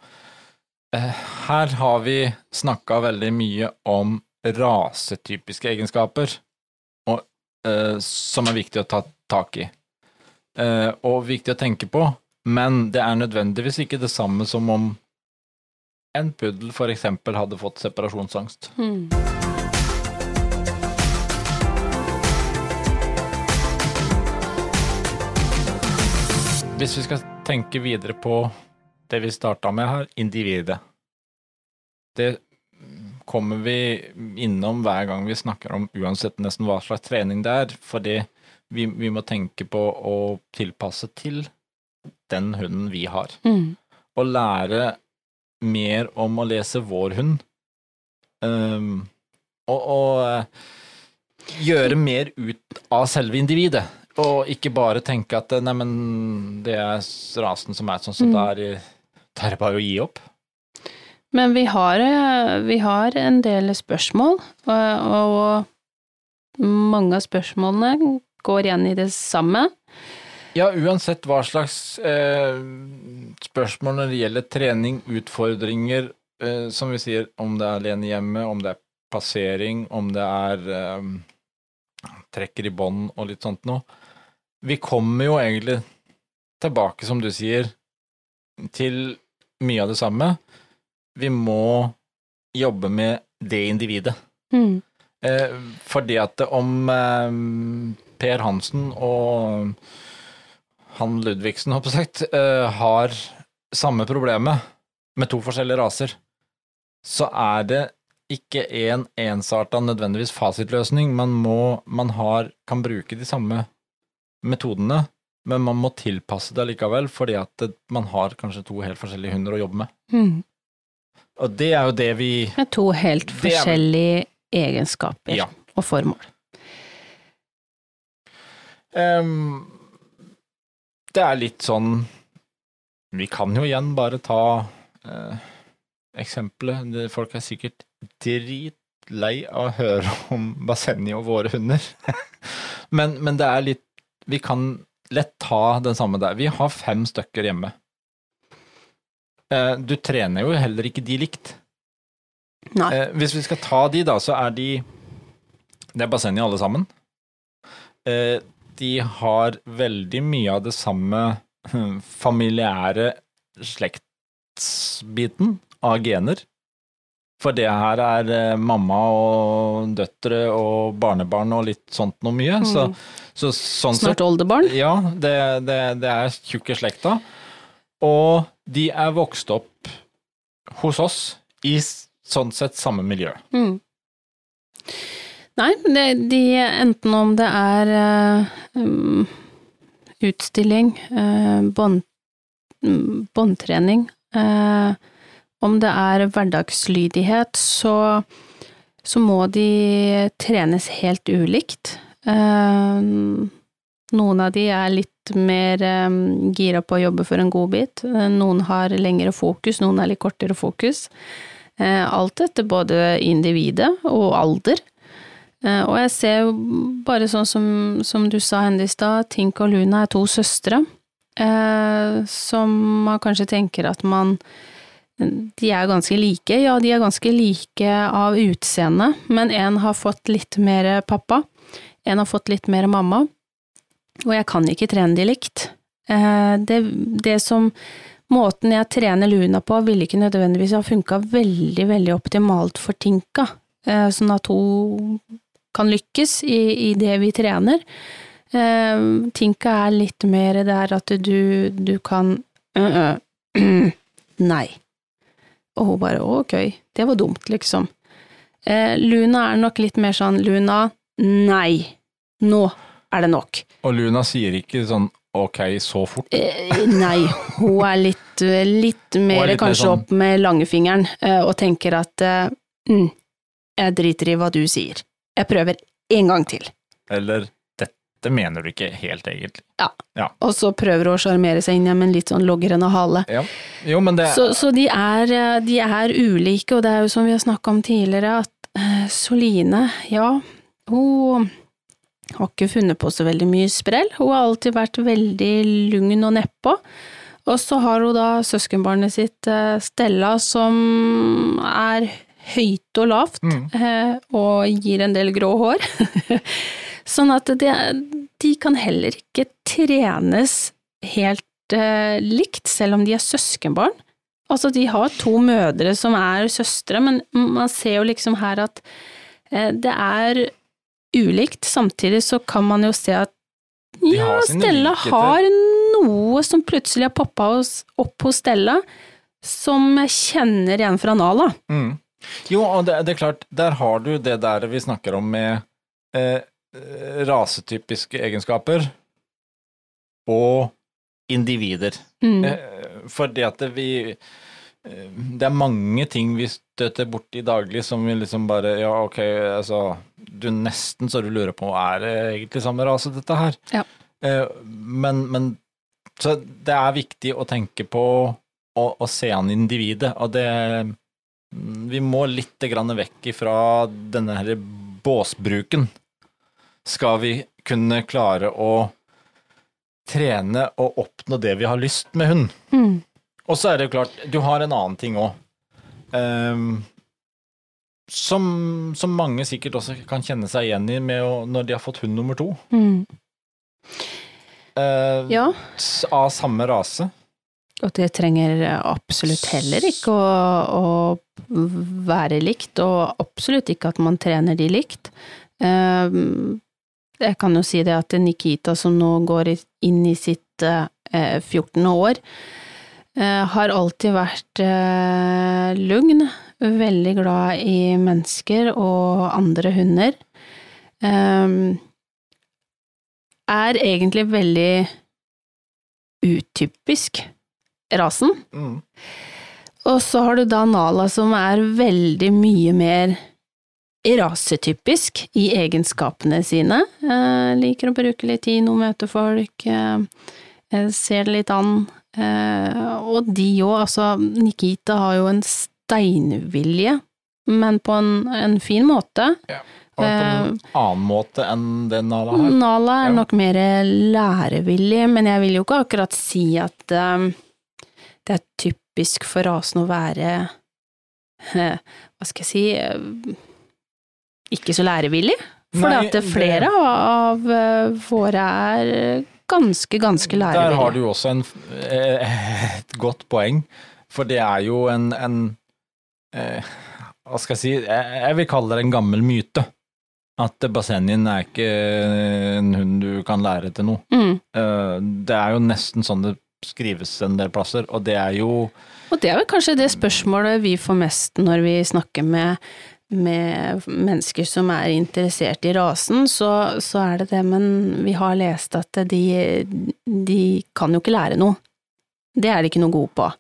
[SPEAKER 2] Her har vi snakka veldig mye om rasetypiske egenskaper, og, eh, som er viktig å ta tak i. Eh, og viktig å tenke på, men det er nødvendigvis ikke det samme som om en puddel for eksempel hadde fått separasjonsangst. Hvis vi skal tenke videre på det vi starta med her, individet. Det kommer vi innom hver gang vi snakker om uansett nesten hva slags trening det er, fordi vi, vi må tenke på å tilpasse til den hunden vi har.
[SPEAKER 1] Mm.
[SPEAKER 2] Og lære mer om å lese vår hund. Um, og, og eh, gjøre mer ut av selve individet. Og ikke bare tenke at nei, men det er rasen som er sånn, så
[SPEAKER 1] Mm.
[SPEAKER 2] det er det er bare å gi opp.
[SPEAKER 1] Men vi har, eh, vi har en del spørsmål, og, og mange av spørsmålene går igjen i det samme.
[SPEAKER 2] Ja, uansett hva slags eh, spørsmål når det gjelder trening, utfordringer, eh, som vi sier, om det er alene hjemme, om det er passering, om det er eh, trekker i bånd og litt sånt noe. Vi kommer jo egentlig tilbake, som du sier, til mye av det samme. Vi må jobbe med det individet.
[SPEAKER 1] Mm.
[SPEAKER 2] Eh, fordi at om eh, Per Hansen og han Ludvigsen, håper jeg, sagt, eh, har samme problemet med to forskjellige raser, så er det ikke en ensarta nødvendigvis fasitløsning. Man, må, man har, kan bruke de samme metodene, men man må tilpasse det likevel, fordi at det, man har kanskje to helt forskjellige hunder å jobbe med.
[SPEAKER 1] Mm.
[SPEAKER 2] Og det er jo det vi
[SPEAKER 1] Med to helt
[SPEAKER 2] forskjellige er-
[SPEAKER 1] egenskaper
[SPEAKER 2] Ja.
[SPEAKER 1] og formål.
[SPEAKER 2] Um, det er litt sånn Vi kan jo igjen bare ta uh, eksempelet. Folk er sikkert dritlei av å høre om Basenji og våre hunder. men, men det er litt Vi kan lett ta den samme der. Vi har fem stykker hjemme. Eh, du trener jo heller ikke de likt.
[SPEAKER 1] Nei.
[SPEAKER 2] Eh, hvis vi skal ta de, da, så er de Det er bassenget alle sammen. Eh, de har veldig mye av det samme hm, familiære slektsbiten av gener. For det her er mamma og døtre og barnebarn og litt sånt noe mye.
[SPEAKER 1] Mm.
[SPEAKER 2] så sånn
[SPEAKER 1] Snart oldebarn.
[SPEAKER 2] ja, det, det, det er tjukke slekta. Og de er vokst opp hos oss i sånn sett samme miljø.
[SPEAKER 1] Mm. Nei, de, de, enten om det er um, utstilling, uh, båndtrening, eh, om det er hverdagslydighet, så, så må de trenes helt ulikt. Eh, noen av de er litt mer eh, gira på å jobbe for en godbit, Eh, noen har lengre fokus, noen er litt kortere fokus. Alt etter både individet og alder. Og jeg ser jo bare sånn som, som du sa Hendy, i stad, Tink og Luna er to søstre, som man kanskje tenker at man De er ganske like. Ja, de er ganske like av utseende, men en har fått litt mer pappa, en har fått litt mer mamma, og jeg kan ikke trene de likt. Eh, Det, det som Måten jeg trener Luna på, ville ikke nødvendigvis ha funka veldig, veldig optimalt for Tinka, eh, sånn at hun kan lykkes i, i det vi trener. Eh, Tinka er litt mer der at du, du kan Nei. Og hun bare ok, det var dumt, liksom. Luna er nok litt mer sånn Luna, nei, nå er det nok.
[SPEAKER 2] Og Luna sier ikke sånn ok, så fort.
[SPEAKER 1] Eh, nei, hun er litt, litt mer
[SPEAKER 2] litt mer sånn-
[SPEAKER 1] opp med langfingeren eh, og tenker at eh, mm, jeg driter i hva du sier. Jeg prøver en gang til.
[SPEAKER 2] Eller dette mener du ikke helt egentlig.
[SPEAKER 1] Ja, Og så prøver hun å sjarmere seg inn i en litt sånn logrende hale.
[SPEAKER 2] Ja. Jo, men det
[SPEAKER 1] Så, så de, er, eh, de er ulike, og det er jo som vi har snakka om tidligere, at eh, Soline, ja, hun har ikke funnet på så veldig mye sprell. Hun har alltid vært veldig lugn og nedpå. Og så har hun da søskenbarnet sitt eh, Stella, som er høyt og lavt,
[SPEAKER 2] Mm.
[SPEAKER 1] eh, og gir en del grå hår. sånn at de, de kan heller ikke trenes helt eh, likt, selv om de er søskenbarn. Altså, de har to mødre som er søstre, men man ser jo liksom her at eh, det er ulikt. Samtidig så kan man jo se at ja,
[SPEAKER 2] har
[SPEAKER 1] Stella
[SPEAKER 2] likheter.
[SPEAKER 1] har noe som plutselig har poppa opp hos Stella, som jeg kjenner igjen fra Nala.
[SPEAKER 2] Mm. Jo, og det, det er klart, der har du det der vi snakker om med eh, eh, rasetypiske egenskaper og individer.
[SPEAKER 1] Mm.
[SPEAKER 2] Eh, fordi at det, vi eh, Det er mange ting vi støter borti daglig som liksom bare Ja, ok, altså Du nesten så du lurer på er det egentlig samme rase, dette her?
[SPEAKER 1] Ja.
[SPEAKER 2] Eh, men, men Så det er viktig å tenke på å, å se an individet, og det mm, Vi må litt grann vekk ifra denne her båsbruken. Skal vi kunne klare å trene og oppnå det vi har lyst med hund.
[SPEAKER 1] Mm.
[SPEAKER 2] Og så er det jo klart, du har en annen ting òg. Som, som mange sikkert også kan kjenne seg igjen i med å, når de har fått hund nummer to.
[SPEAKER 1] Mm.
[SPEAKER 2] Uh,
[SPEAKER 1] Ja,
[SPEAKER 2] Av samme rase.
[SPEAKER 1] og det trenger absolutt heller ikke å, å være likt, og absolutt ikke at man trener de likt. Uh, Jeg kan jo si det at Nikita, som nå går inn i sitt uh, 14. år, eh, har alltid vært eh, lugn, veldig glad i mennesker og andre hunder. Eh, er egentlig veldig utypisk rasen.
[SPEAKER 2] Mm.
[SPEAKER 1] Og så har du da Nala, som er veldig mye mer rasetypisk i egenskapene sine. Eh, liker å bruke litt tid, noe møte folk, eh, eh, ser det litt an. Eh, og de òg, altså Nikita har jo en steinvilje, men på en, en fin måte.
[SPEAKER 2] Og på en annen måte enn det Nala har.
[SPEAKER 1] Nala er
[SPEAKER 2] Ja.
[SPEAKER 1] nok mer lærevillig, men jeg vil jo ikke akkurat si at um, det er typisk for rasen å være eh, Hva skal jeg si eh, ikke så lærevillig. For
[SPEAKER 2] Nei,
[SPEAKER 1] at det flere av eh, våre er ganske, ganske
[SPEAKER 2] Der har du også en, eh, et godt poeng, for det er jo en, en eh, Hva skal jeg si, jeg, jeg vil kalle det en gammel myte. At bassenget er ikke en hund du kan lære til noe.
[SPEAKER 1] Mm.
[SPEAKER 2] Eh, Det er jo nesten sånn det skrives en del plasser, og det er jo
[SPEAKER 1] Og det er vel kanskje det spørsmålet vi får mest når vi snakker med, med mennesker som er interessert i rasen, så, så er det det, men vi har lest at de, de kan jo ikke lære noe. Det er de ikke noe gode på.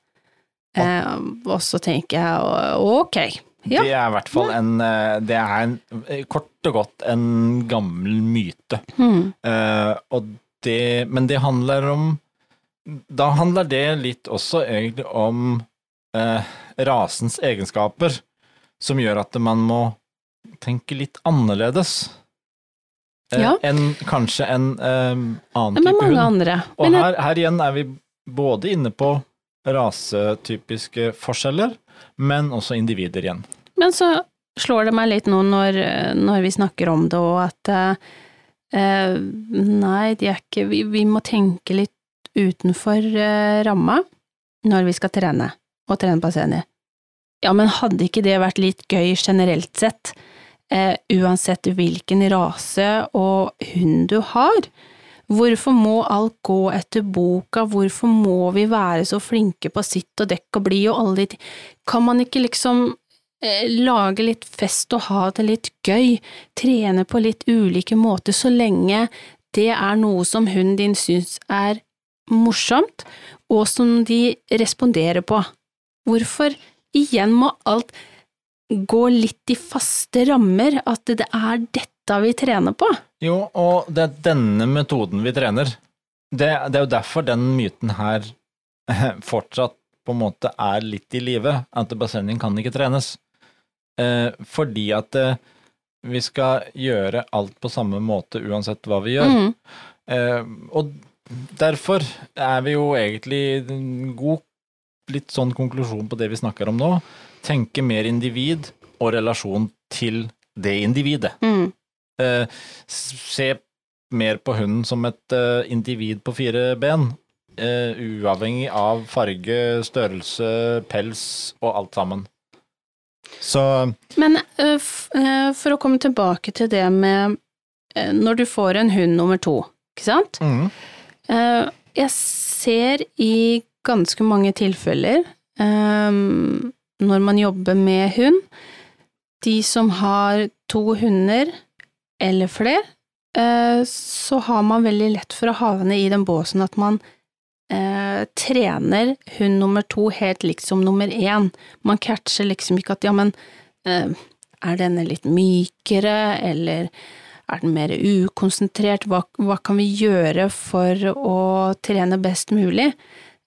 [SPEAKER 1] Eh, og så tenker jeg ok, ja.
[SPEAKER 2] Det er i hvert fall en eh, Det er en, eh, kort og godt en gammel myte.
[SPEAKER 1] Mm.
[SPEAKER 2] Eh, og det, men det handler om Da handler det litt også egentlig om eh, rasens egenskaper, som gjør at man må tenke litt annerledes. eh,
[SPEAKER 1] Ja.
[SPEAKER 2] Enn kanskje en eh, annen type hund.
[SPEAKER 1] andre.
[SPEAKER 2] Og her, her igjen er vi både inne på rasetypiske forskjeller, men også individer igjen.
[SPEAKER 1] Men så slår det meg litt nå når, når vi snakker om det, og at eh, nei, de er ikke vi, vi må tenke litt utenfor eh, ramma når vi skal trene, og trene på scenen. Ja, men hadde ikke det vært litt gøy generelt sett, eh, uansett hvilken rase og hund du har? Hvorfor må alt gå etter boka, hvorfor må vi være så flinke på sitt og dekk og bli og alle de kan man ikke liksom eh, lage litt fest og ha det litt gøy, trene på litt ulike måter så lenge det er noe som hunden din syns er morsomt, og som de responderer på. Hvorfor igjen må alt gå litt i faste rammer, at det er dette vi trener på?
[SPEAKER 2] Jo, og det er denne metoden vi trener. Det, det er jo derfor den myten her fortsatt på en måte er litt i live. Antibassending kan ikke trenes. Eh, fordi at eh, vi skal gjøre alt på samme måte uansett hva vi gjør.
[SPEAKER 1] Mm.
[SPEAKER 2] Eh, og derfor er vi jo egentlig god litt sånn konklusjon på det vi snakker om nå. Tenke mer individ og relasjon til det individet.
[SPEAKER 1] Mm.
[SPEAKER 2] Eh, se mer på hunden som et eh, individ på fire ben. eh, uavhengig av farge, størrelse, pels og alt sammen. Så
[SPEAKER 1] Men f øh, for å komme tilbake til det med øh, når du får en hund nummer to, ikke sant?
[SPEAKER 2] mm,
[SPEAKER 1] Eh, jeg ser i ganske mange tilfeller, um, når man jobber med hund, de som har to hunder eller flere, uh, så har man veldig lett for å havne i den båsen at man uh, trener hund nummer to helt likt som nummer én. Man catcher liksom ikke at ja, men uh, er denne litt mykere, eller er den mer ukonsentrert? Hva, hva kan vi gjøre for å trene best mulig?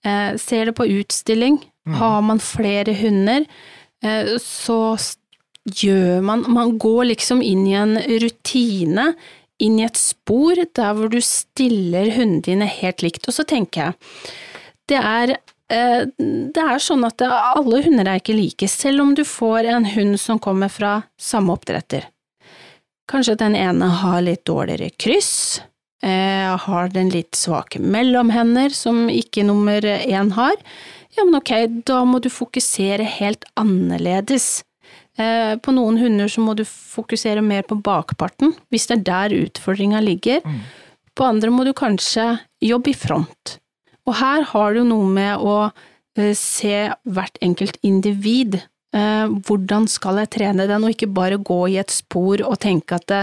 [SPEAKER 1] Eh, ser det på utstilling, har man flere hunder, eh, så gjør man Man går liksom inn i en rutine, inn i et spor der hvor du stiller hundene dine helt likt. Og så tenker jeg, det er eh, det er sånn at alle hunder er ikke like, selv om du får en hund som kommer fra samme oppdretter. Kanskje den ene har litt dårligere kryss, eh, har den litt svake mellomhender som ikke nummer én har. Ja, men ok, da må du fokusere helt annerledes. Eh, på noen hunder så må du fokusere mer på bakparten, hvis det er der utfordringa ligger. På andre må du kanskje jobbe i front. Og her har du noe med å eh, se hvert enkelt individ. Hvordan skal jeg trene den, og ikke bare gå i et spor og tenke at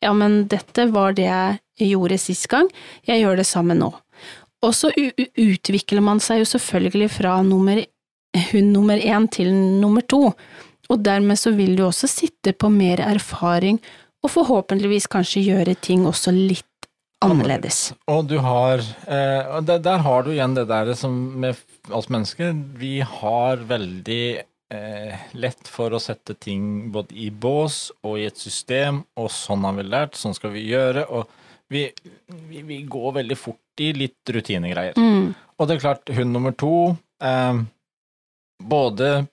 [SPEAKER 1] ja, men dette var det jeg gjorde sist gang, jeg gjør det samme nå. Og så utvikler man seg jo selvfølgelig fra nummer, hund nummer én til nummer to, og dermed så vil du også sitte på mer erfaring, og forhåpentligvis kanskje gjøre ting også litt annerledes.
[SPEAKER 2] Og du har eh, der, der har du igjen det der som med oss mennesker, vi har veldig eh, lett for å sette ting både i bås og i et system, og sånn har vi lært, sånn skal vi gjøre, og vi, vi, vi går veldig fort i litt rutinegreier.
[SPEAKER 1] Mm,
[SPEAKER 2] Og det er klart, hund nummer to eh, Både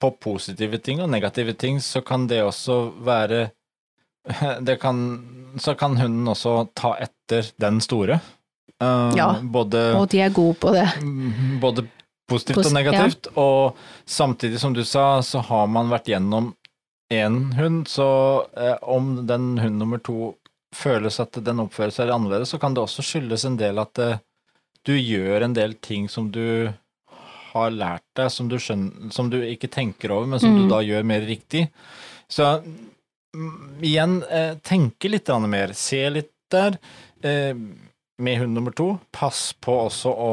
[SPEAKER 2] på positive ting og negative ting, så kan det også være det kan, Så kan hunden også ta etter den store. Eh,
[SPEAKER 1] Ja.
[SPEAKER 2] Både,
[SPEAKER 1] og de er gode på det.
[SPEAKER 2] mm, både positivt
[SPEAKER 1] Posi-
[SPEAKER 2] og negativt. Og samtidig, som du sa, så har man vært gjennom én hund, så eh, om den hund nummer to føles at den oppfører seg annerledes, så kan det også skyldes en del at eh, du gjør en del ting som du har lært deg, som du, skjønner, som du ikke tenker over, men som
[SPEAKER 1] Mm.
[SPEAKER 2] du da gjør mer riktig. Så mm, igjen, eh, tenke litt mer, se litt der. Eh, med hund nummer to, pass på også å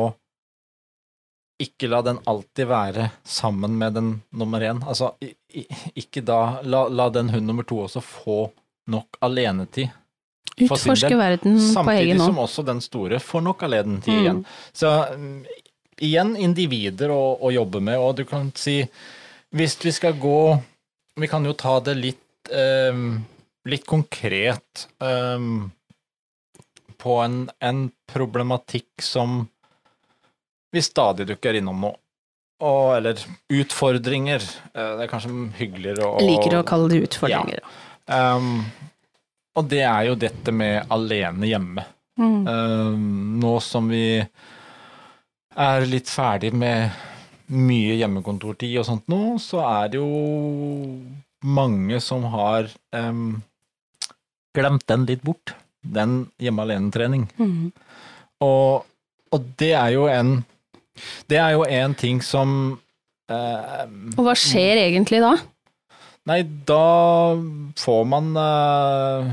[SPEAKER 2] ikke la den alltid være sammen med den nummer én. Altså, ikke da La, la den hund nummer to også få nok alenetid.
[SPEAKER 1] Utforske verden på
[SPEAKER 2] Samtidig som også den store får nok av alenetid
[SPEAKER 1] Mm.
[SPEAKER 2] igjen. Så mm, igjen individer å, å jobbe med, og du kan si Hvis vi skal gå Vi kan jo ta det litt ehm, litt konkret ehm, på en, en problematikk som vi stadig dukker innom nå. Og, eller utfordringer. eh, Det er kanskje hyggeligere å
[SPEAKER 1] liker å kalle det utfordringer.
[SPEAKER 2] Ehm, og det er jo dette med alene hjemme.
[SPEAKER 1] Mm.
[SPEAKER 2] Uh, nå som vi er litt ferdig med mye hjemmekontortid og sånt nå, så er det jo mange som har um, glemt den litt bort. den hjemme alene-trening.
[SPEAKER 1] Mm.
[SPEAKER 2] Og, og det er jo en Det er jo en ting som eh,
[SPEAKER 1] Og hva skjer egentlig da?
[SPEAKER 2] Nei, da får man eh,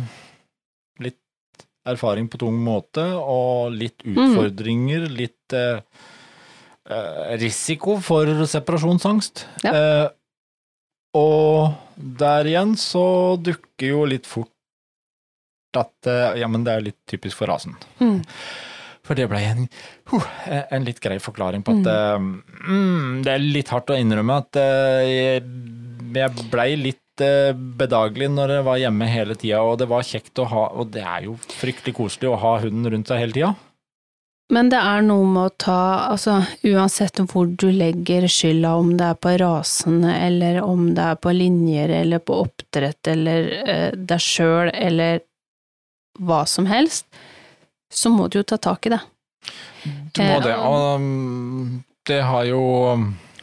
[SPEAKER 2] litt erfaring på tung måte, og litt
[SPEAKER 1] Mm.
[SPEAKER 2] utfordringer, litt eh, eh, risiko for separasjonsangst.
[SPEAKER 1] Ja.
[SPEAKER 2] Eh, og der igjen så dukker jo litt fort at eh, ja, men det er litt typisk for rasen.
[SPEAKER 1] Mm.
[SPEAKER 2] For det ble en, huh, en litt grei forklaring på at eh, mm, Det er litt hardt å innrømme at eh, jeg, blei litt eh, bedagelig når jeg var hjemme hele tida, og det var kjekt å ha Og det er jo fryktelig koselig å ha hunden rundt seg hele tida.
[SPEAKER 1] Men det er noe med å ta, altså uansett hvor du legger skylda, om det er på rasene, eller om det er på linjer, eller på oppdrett, eller eh, deg sjøl, eller hva som helst, så må du jo ta tak i det.
[SPEAKER 2] Du må
[SPEAKER 1] Eh,
[SPEAKER 2] det, og mm, det har jo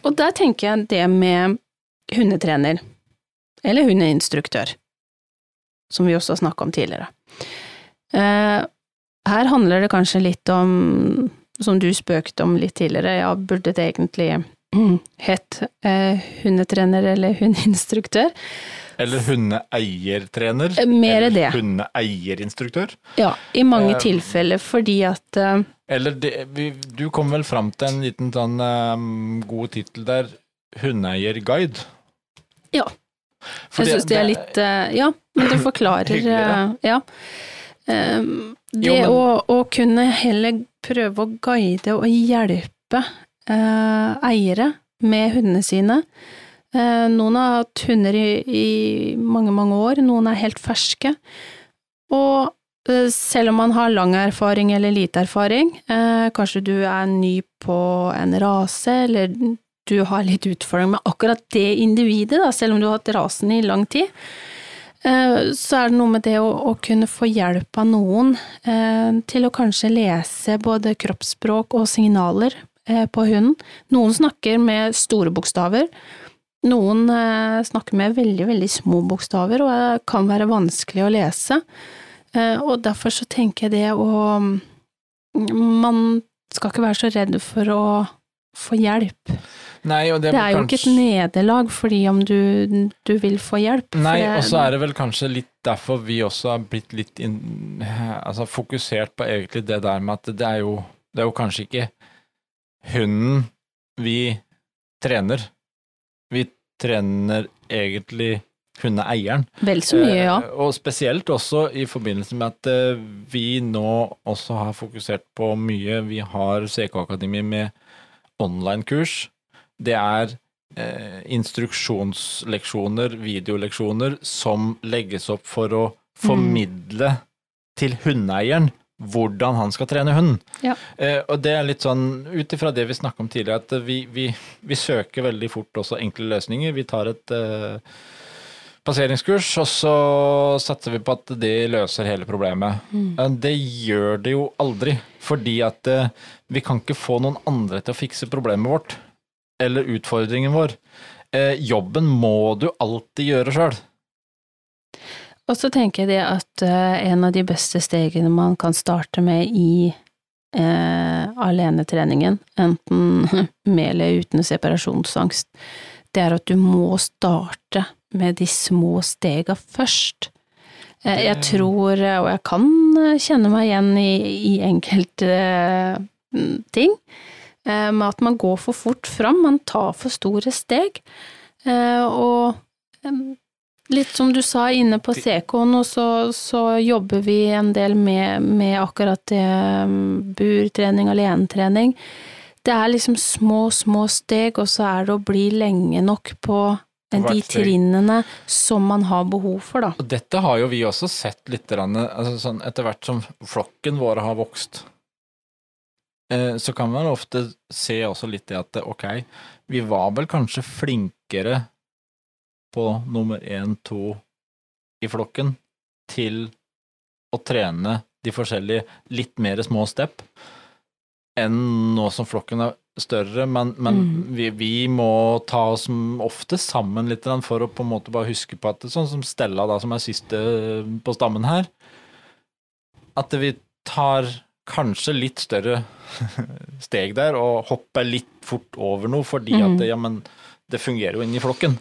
[SPEAKER 1] Og der tenker jeg det med hundetrener, eller hundeinstruktør, som vi også har snakka om tidligere. Eh, her handler det kanskje litt om, som du spøkte om litt tidligere, ja, burde det egentlig hett eh, hundetrener eller hundeinstruktør?
[SPEAKER 2] Eller hundeeiertrener.
[SPEAKER 1] Eh, mer
[SPEAKER 2] eller
[SPEAKER 1] det.
[SPEAKER 2] Hundeeierinstruktør.
[SPEAKER 1] Ja, i mange
[SPEAKER 2] Eh,
[SPEAKER 1] tilfeller fordi at eh,
[SPEAKER 2] Eller det, vi, du kom vel fram til en liten sånn eh, god tittel der, hundeeierguide.
[SPEAKER 1] Ja.
[SPEAKER 2] For
[SPEAKER 1] Jeg syns det er litt uh, Ja, men det forklarer
[SPEAKER 2] Hyggeligere.
[SPEAKER 1] eh, Ja. Ehm, det
[SPEAKER 2] Jo, men-
[SPEAKER 1] å, å kunne heller prøve å guide og hjelpe uh, eiere med hundene sine. Uh, noen har hatt hunder i, i mange, mange år, noen er helt ferske. Og selv om man har lang erfaring eller lite erfaring, eh, kanskje du er ny på en rase, eller du har litt utfordring med akkurat det individet, da, selv om du har hatt rasen i lang tid, eh, så er det noe med det å, å kunne få hjelp av noen eh, til å kanskje lese både kroppsspråk og signaler eh, på hunden. Noen snakker med store bokstaver, noen snakker med veldig, veldig små bokstaver, og kan være vanskelig å lese. Og derfor så tenker jeg det å Man skal ikke være så redd for å få hjelp.
[SPEAKER 2] Nei, det,
[SPEAKER 1] Det er jo ikke et nederlag fordi om du, du vil få hjelp.
[SPEAKER 2] Nei,
[SPEAKER 1] det-
[SPEAKER 2] og så er det vel kanskje litt derfor vi også har blitt litt inn, altså fokusert på egentlig det der med at det er jo, det er jo kanskje ikke hunden vi trener. Vi trener egentlig hundeeieren.
[SPEAKER 1] Vel så mye, ja.
[SPEAKER 2] Eh, Og spesielt også i forbindelse med at eh, vi nå også har fokusert på mye. Vi har CK Akademi med online-kurs. Det er eh, instruksjonsleksjoner, videoleksjoner, som legges opp for å formidle til hundeeieren hvordan han skal trene hunden.
[SPEAKER 1] Ja.
[SPEAKER 2] Eh, og det er litt sånn, ut ifra det vi snakka om tidligere, at vi, vi, vi søker veldig fort også enkle løsninger. Vi tar et eh, passeringskurs, og så satser vi på at det løser hele problemet. Mm. Det gjør det jo aldri, fordi at eh, vi kan ikke få noen andre til å fikse problemet vårt, eller utfordringen vår. Eh, Jobben må du alltid gjøre sjøl.
[SPEAKER 1] Og så tenker jeg det at eh, en av de beste stegene man kan starte med i eh, alenetreningen, enten med eller uten separasjonsangst, det er at du må starte med de små stega først. Eh, jeg tror, og jeg kan kjenne meg igjen i, i enkelte eh, ting, med at man går for fort fram, man tar for store steg, eh, og Litt som du sa inne på CK-en, så, så jobber vi en del med, med akkurat det burtrening, alenetrening. Det er liksom små, små steg, og så er det å bli lenge nok på
[SPEAKER 2] På
[SPEAKER 1] de trinnene som man har behov for, da.
[SPEAKER 2] Og dette har jo vi også sett litt altså sånn, etter hvert som flokken vår har vokst. Eh, så kan man ofte se også litt det at ok, vi var vel kanskje flinkere på nummer én, to i flokken til å trene de forskjellige litt mer små step enn nå som flokken er større, men, men
[SPEAKER 1] mm.
[SPEAKER 2] vi, vi må ta oss ofte sammen litt for å på en måte bare huske på at det, sånn som Stella da, som er siste på stammen her, at vi tar kanskje litt større steg der, og hopper litt fort over noe, fordi
[SPEAKER 1] Mm.
[SPEAKER 2] at ja, men det fungerer jo inni flokken.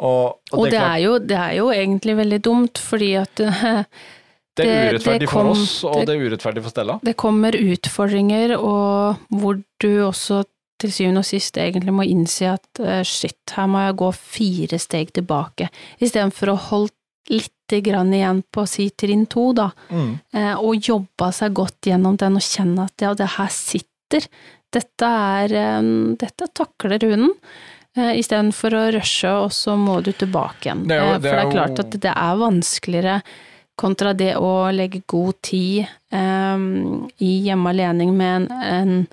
[SPEAKER 2] Og,
[SPEAKER 1] Og det
[SPEAKER 2] klart,
[SPEAKER 1] er, jo, det er jo egentlig veldig dumt, fordi at
[SPEAKER 2] det er urettferdig
[SPEAKER 1] det
[SPEAKER 2] for
[SPEAKER 1] kom-
[SPEAKER 2] oss, og
[SPEAKER 1] det-
[SPEAKER 2] det er urettferdig for Stella.
[SPEAKER 1] det kommer utfordringer, og hvor du også til syvende og sist egentlig må innse at eh, shit, her må jeg gå fire steg tilbake, istedenfor å holde lite grann igjen på si trinn to, da,
[SPEAKER 2] Mm.
[SPEAKER 1] eh, og jobba seg godt gjennom den og kjenne at ja, det her sitter, dette er, dette takler hunden. Eh, Istedenfor å rushe, og så må du tilbake igjen.
[SPEAKER 2] Det jo-
[SPEAKER 1] Eh,
[SPEAKER 2] det
[SPEAKER 1] For det
[SPEAKER 2] er
[SPEAKER 1] klart at det er vanskeligere kontra det å legge god tid um, i hjemme alene med en, en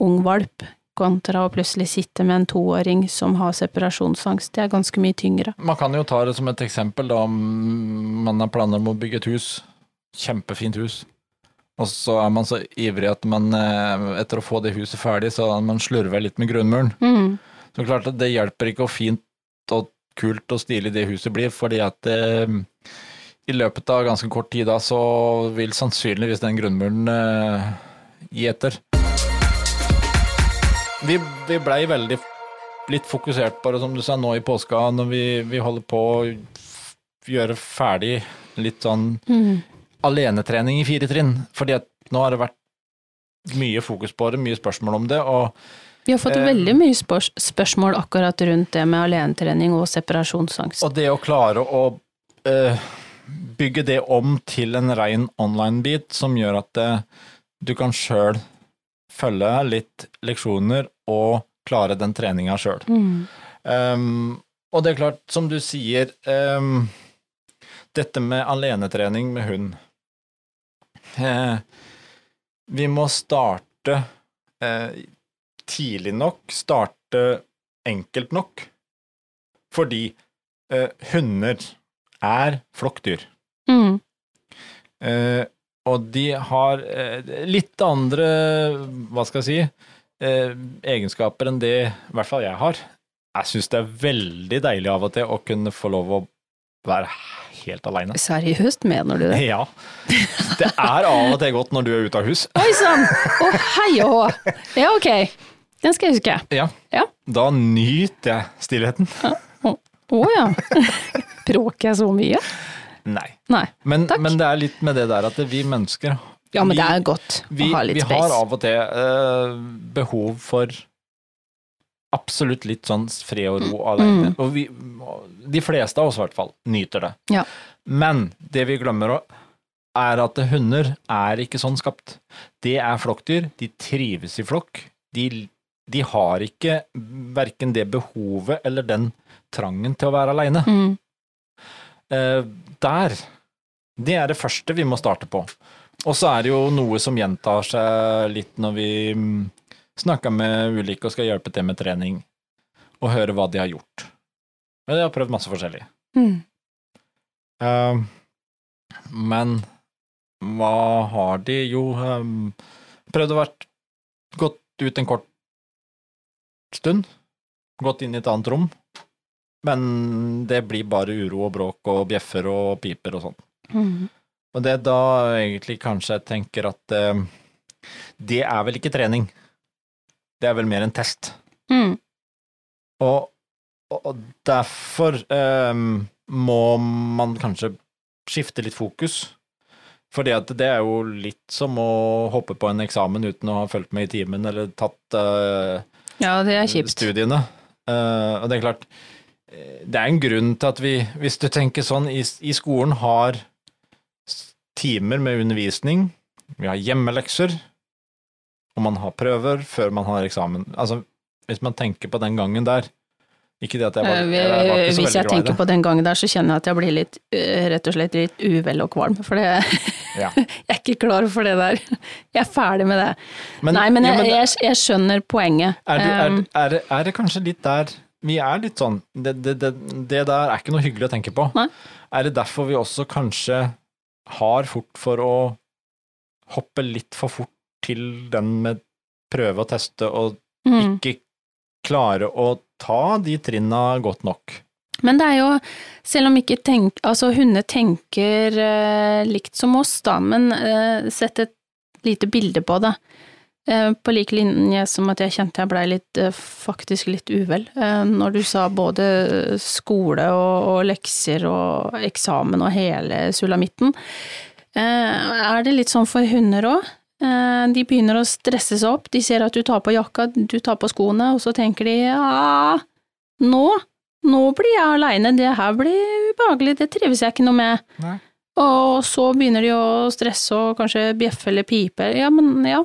[SPEAKER 1] ung valp, kontra å plutselig sitte med en toåring som har separasjonsangst. Det er ganske mye tyngre.
[SPEAKER 2] Man kan jo ta det som et eksempel da om man har planer om å bygge et hus. Kjempefint hus. Og så er man så ivrig at man eh, etter å få det huset ferdig, så man slurver litt med grunnmuren.
[SPEAKER 1] Mm.
[SPEAKER 2] Så klart at det hjelper ikke hvor fint og kult og stilig det huset blir, fordi at det, i løpet av ganske kort tid da, så vil sannsynligvis den grunnmuren eh, gi etter. Vi, vi blei veldig litt fokusert på det, som du sa, nå i påska, når vi, vi holder på å gjøre ferdig litt sånn
[SPEAKER 1] Mm.
[SPEAKER 2] alenetrening i fire trinn, fordi at nå har det vært mye fokus på det, mye spørsmål om det, og
[SPEAKER 1] Vi har fått
[SPEAKER 2] Eh,
[SPEAKER 1] veldig mye spørs spørsmål akkurat rundt det med alenetrening og separasjonsangst.
[SPEAKER 2] Og det å klare å eh, bygge det om til en rein online-bit som gjør at eh, du kan sjøl følge litt leksjoner og klare den treninga sjøl.
[SPEAKER 1] Mm.
[SPEAKER 2] Um, og det er klart, som du sier, um, dette med alenetrening med hund eh, Vi må starte eh, tidlig nok, starte enkelt nok, fordi eh, hunder er flokkdyr.
[SPEAKER 1] Mm.
[SPEAKER 2] Eh, og de har eh, litt andre, hva skal jeg si, eh, egenskaper enn det i hvert fall jeg har. Jeg syns det er veldig deilig av og til å kunne få lov å være helt aleine.
[SPEAKER 1] Seriøst, mener du det?
[SPEAKER 2] Ja. Det er av og til godt når du er ute av hus.
[SPEAKER 1] Oi sann! Å hei og hå! Ja, ok. Den skal jeg huske.
[SPEAKER 2] Ja.
[SPEAKER 1] Ja.
[SPEAKER 2] Da nyter jeg stillheten.
[SPEAKER 1] Å ja. Bråker jeg så mye?
[SPEAKER 2] Nei.
[SPEAKER 1] Nei.
[SPEAKER 2] Men, men det er litt med det der at vi mennesker
[SPEAKER 1] Ja, men
[SPEAKER 2] vi-
[SPEAKER 1] det er godt
[SPEAKER 2] vi,
[SPEAKER 1] å ha litt
[SPEAKER 2] vi har av og til eh, behov for absolutt litt sånn fred og ro alene.
[SPEAKER 1] Mm.
[SPEAKER 2] Og vi, de fleste av oss i hvert fall, nyter det.
[SPEAKER 1] Ja.
[SPEAKER 2] Men det vi glemmer òg, er at hunder er ikke sånn skapt. Det er flokkdyr, de trives i flokk. De, de har ikke verken det behovet eller den trangen til å være aleine.
[SPEAKER 1] Mm.
[SPEAKER 2] Eh, der, det er det første vi må starte på. Og så er det jo noe som gjentar seg litt når vi mm, snakker med ulike og skal hjelpe til med trening, og høre hva de har gjort. Men de har prøvd masse forskjellig.
[SPEAKER 1] Mm.
[SPEAKER 2] Uh, men hva har de? Jo, um, prøvd å vært gått ut en kort stund. Gått inn i et annet rom. Men det blir bare uro og bråk og bjeffer og piper og sånn.
[SPEAKER 1] Mm.
[SPEAKER 2] Og det er da egentlig kanskje jeg tenker at eh, det er vel ikke trening. Det er vel mer en test.
[SPEAKER 1] Mm.
[SPEAKER 2] Og, og derfor eh, må man kanskje skifte litt fokus. For det er jo litt som å hoppe på en eksamen uten å ha fulgt med i timen eller tatt eh,
[SPEAKER 1] Ja, det kjipt.
[SPEAKER 2] studiene. Eh, og det er klart, det er en grunn til at vi, hvis du tenker sånn, i, i skolen har timer med undervisning, vi har hjemmelekser, og man har prøver før man har eksamen. Altså, hvis man tenker på den gangen der, ikke det at jeg var,
[SPEAKER 1] Eh,
[SPEAKER 2] jeg var ikke så
[SPEAKER 1] Hvis jeg tenker på den gangen der, så kjenner jeg at jeg blir litt, eh, rett og slett litt uvel og kvalm, for det,
[SPEAKER 2] Ja.
[SPEAKER 1] jeg er ikke klar for det der. Jeg er ferdig med det.
[SPEAKER 2] Men,
[SPEAKER 1] Nei, men
[SPEAKER 2] jo,
[SPEAKER 1] jeg,
[SPEAKER 2] men
[SPEAKER 1] jeg, jeg skjønner poenget.
[SPEAKER 2] er, du, er,
[SPEAKER 1] Um,
[SPEAKER 2] er, er det kanskje litt der vi er litt sånn det, det, det, det der er ikke noe hyggelig å tenke på.
[SPEAKER 1] Nei.
[SPEAKER 2] Er det derfor vi også kanskje har fort for å hoppe litt for fort til den med prøve og teste, og
[SPEAKER 1] mm.
[SPEAKER 2] ikke klare å ta de trinna godt nok?
[SPEAKER 1] Men det er jo, selv om ikke tenk, altså hunder tenker eh, likt som oss, da, men eh, sett et lite bilde på det. Eh, på lik linje som at jeg kjente jeg blei litt, eh, faktisk litt uvel, eh, når du sa både skole og, og lekser og eksamen og hele sulamitten. Er det litt sånn for hunder òg? De begynner å stresse seg opp, de ser at du tar på jakka, du tar på skoene, og så tenker de ja, nå nå blir jeg aleine, det her blir ubehagelig, det trives jeg ikke noe med.
[SPEAKER 2] Nei.
[SPEAKER 1] Og så begynner de å stresse og kanskje bjeffe eller pipe. Ja, men ja.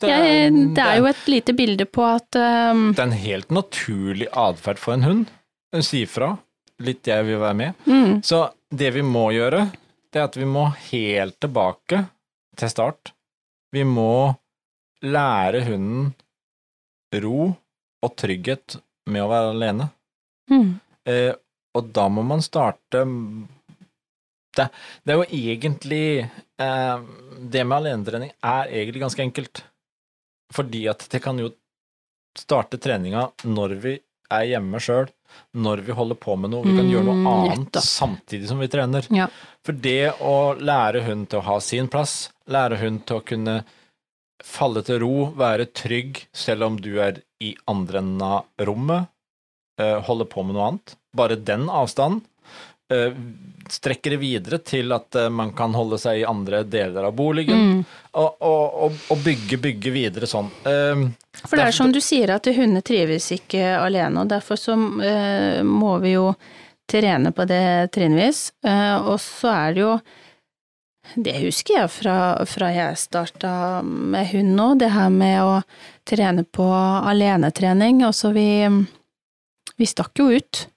[SPEAKER 2] Det
[SPEAKER 1] Jeg, det er jo et lite bilde på at um,
[SPEAKER 2] det er en helt naturlig atferd for en hund. Hun sier fra. Litt jeg vil være med.
[SPEAKER 1] mm,
[SPEAKER 2] Så det vi må gjøre, det er at vi må helt tilbake til start. Vi må lære hunden ro og trygghet med å være alene.
[SPEAKER 1] mm,
[SPEAKER 2] Eh, og da må man starte Det, det er jo egentlig eh, Det med alenetrening er egentlig ganske enkelt. Fordi at det kan jo starte treninga når vi er hjemme sjøl, når vi holder på med noe. Vi kan gjøre noe
[SPEAKER 1] Mm,
[SPEAKER 2] annet
[SPEAKER 1] mm,
[SPEAKER 2] samtidig som vi trener.
[SPEAKER 1] Ja.
[SPEAKER 2] For det å lære hun til å ha sin plass, lære hun til å kunne falle til ro, være trygg selv om du er i andre enden av rommet, holde på med noe annet. Bare den avstanden eh, strekker det videre til at eh, man kan holde seg i andre deler av boligen,
[SPEAKER 1] mm.
[SPEAKER 2] og, og, og, bygge, bygge videre sånn. Eh,
[SPEAKER 1] For det er som du sier, at hunder trives ikke alene, og derfor så eh, må vi jo trene på det trinnvis. Eh, og så er det jo Det husker jeg fra, fra jeg starta med hund nå, det her med å trene på alenetrening. Altså, vi, vi stakk jo ut.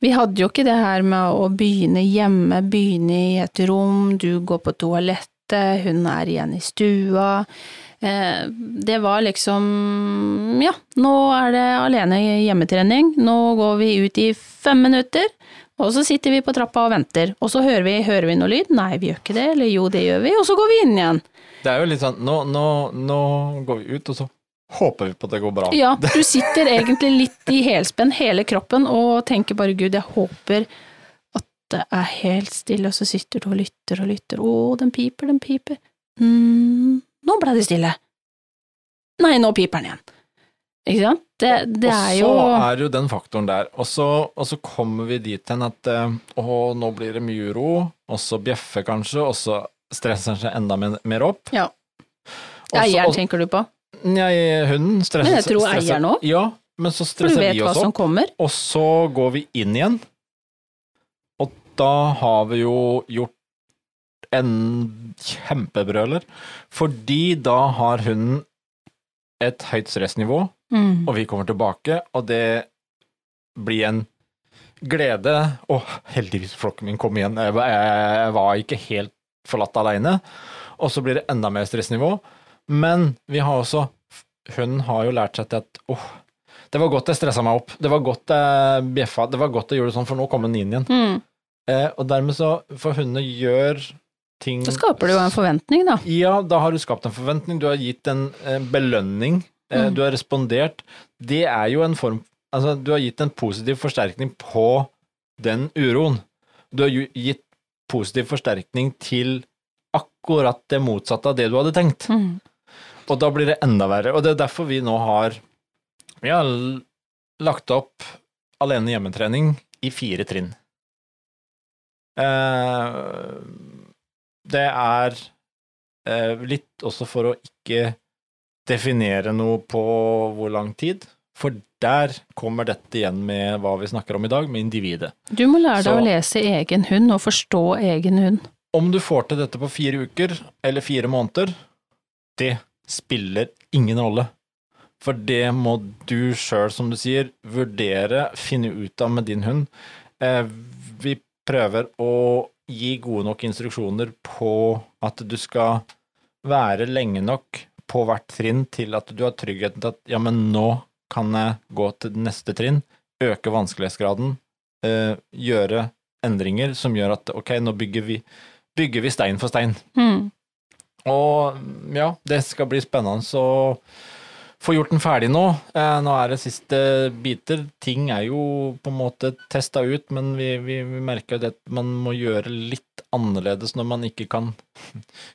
[SPEAKER 1] Vi hadde jo ikke det her med å begynne hjemme, begynne i et rom, du går på toalettet, hun er igjen i stua. Eh, Det var liksom Ja, nå er det alene hjemmetrening, nå går vi ut i fem minutter, og så sitter vi på trappa og venter, og så hører vi, hører vi noe lyd? Nei, vi gjør ikke det, eller jo, det gjør vi, og så går vi inn igjen.
[SPEAKER 2] det er jo litt sånn nå, nå, nå går vi ut, og så håper vi på at det går bra.
[SPEAKER 1] Ja, du sitter egentlig litt i helspenn hele kroppen og tenker bare gud, jeg håper at det er helt stille, og så sitter du og lytter og lytter, å, den piper, den piper. mm, nå ble det stille. Nei, nå piper den igjen. Ikke sant? Det, det er jo
[SPEAKER 2] Og så er jo den faktoren der. Og så, og så kommer vi dit hen at eh, å, nå blir det mye uro, og så bjeffer kanskje, og så stresser den seg enda mer, opp.
[SPEAKER 1] Ja.
[SPEAKER 2] Og så- jern
[SPEAKER 1] tenker du på,
[SPEAKER 2] Nei, hunden stresser
[SPEAKER 1] Men jeg tror
[SPEAKER 2] stresser-
[SPEAKER 1] eieren òg.
[SPEAKER 2] Ja, men så
[SPEAKER 1] for du
[SPEAKER 2] stresser
[SPEAKER 1] vet
[SPEAKER 2] vi
[SPEAKER 1] hva
[SPEAKER 2] oss
[SPEAKER 1] som
[SPEAKER 2] opp,
[SPEAKER 1] kommer.
[SPEAKER 2] og så går vi inn igjen. Og da har vi jo gjort en kjempebrøler, fordi da har hunden et høyt stressnivå,
[SPEAKER 1] Mm.
[SPEAKER 2] og vi kommer tilbake, og det blir en glede. Å, heldigvis flokken min kom igjen, jeg, var- ikke helt forlatt alene. Og så blir det enda mer stressnivå. Men vi har også Hun har jo lært seg til at åh, det var godt jeg stressa meg opp. Det var godt jeg bjeffa. Det var godt jeg gjorde det sånn, for nå kom den inn igjen.
[SPEAKER 1] Mm.
[SPEAKER 2] Eh, og dermed så For hundene gjør ting
[SPEAKER 1] Da skaper du jo en forventning, da.
[SPEAKER 2] ja, da har du skapt en forventning, du har gitt en eh, belønning, eh,
[SPEAKER 1] Mm.
[SPEAKER 2] du har respondert. Det er jo en form Altså, du har gitt en positiv forsterkning på den uroen. Du har gitt positiv forsterkning til akkurat det motsatte av det du hadde tenkt.
[SPEAKER 1] Mm.
[SPEAKER 2] Og da blir det enda verre. Og det er derfor vi nå har Vi har lagt opp alene hjemmetrening i fire trinn. Eh, det er eh, litt også for å ikke definere noe på hvor lang tid, for der kommer dette igjen med hva vi snakker om i dag, med individet.
[SPEAKER 1] Du må lære deg
[SPEAKER 2] Så-
[SPEAKER 1] å lese egen hund og forstå egen hund.
[SPEAKER 2] Om du får til dette på fire uker eller fire måneder, det spiller ingen rolle. For det må du sjøl, som du sier, vurdere, finne ut av med din hund. Eh, vi prøver å gi gode nok instruksjoner på at du skal være lenge nok på hvert trinn til at du har tryggheten til at ja, men nå kan jeg gå til neste trinn, øke vanskelighetsgraden, eh, gjøre endringer som gjør at ok, nå bygger vi, bygger vi stein for stein.
[SPEAKER 1] Mm.
[SPEAKER 2] Og ja, det skal bli spennende å få gjort den ferdig nå. Eh, nå er det siste biter. Ting er jo på en måte testa ut, men vi, vi, vi merker jo det at man må gjøre litt annerledes når man ikke kan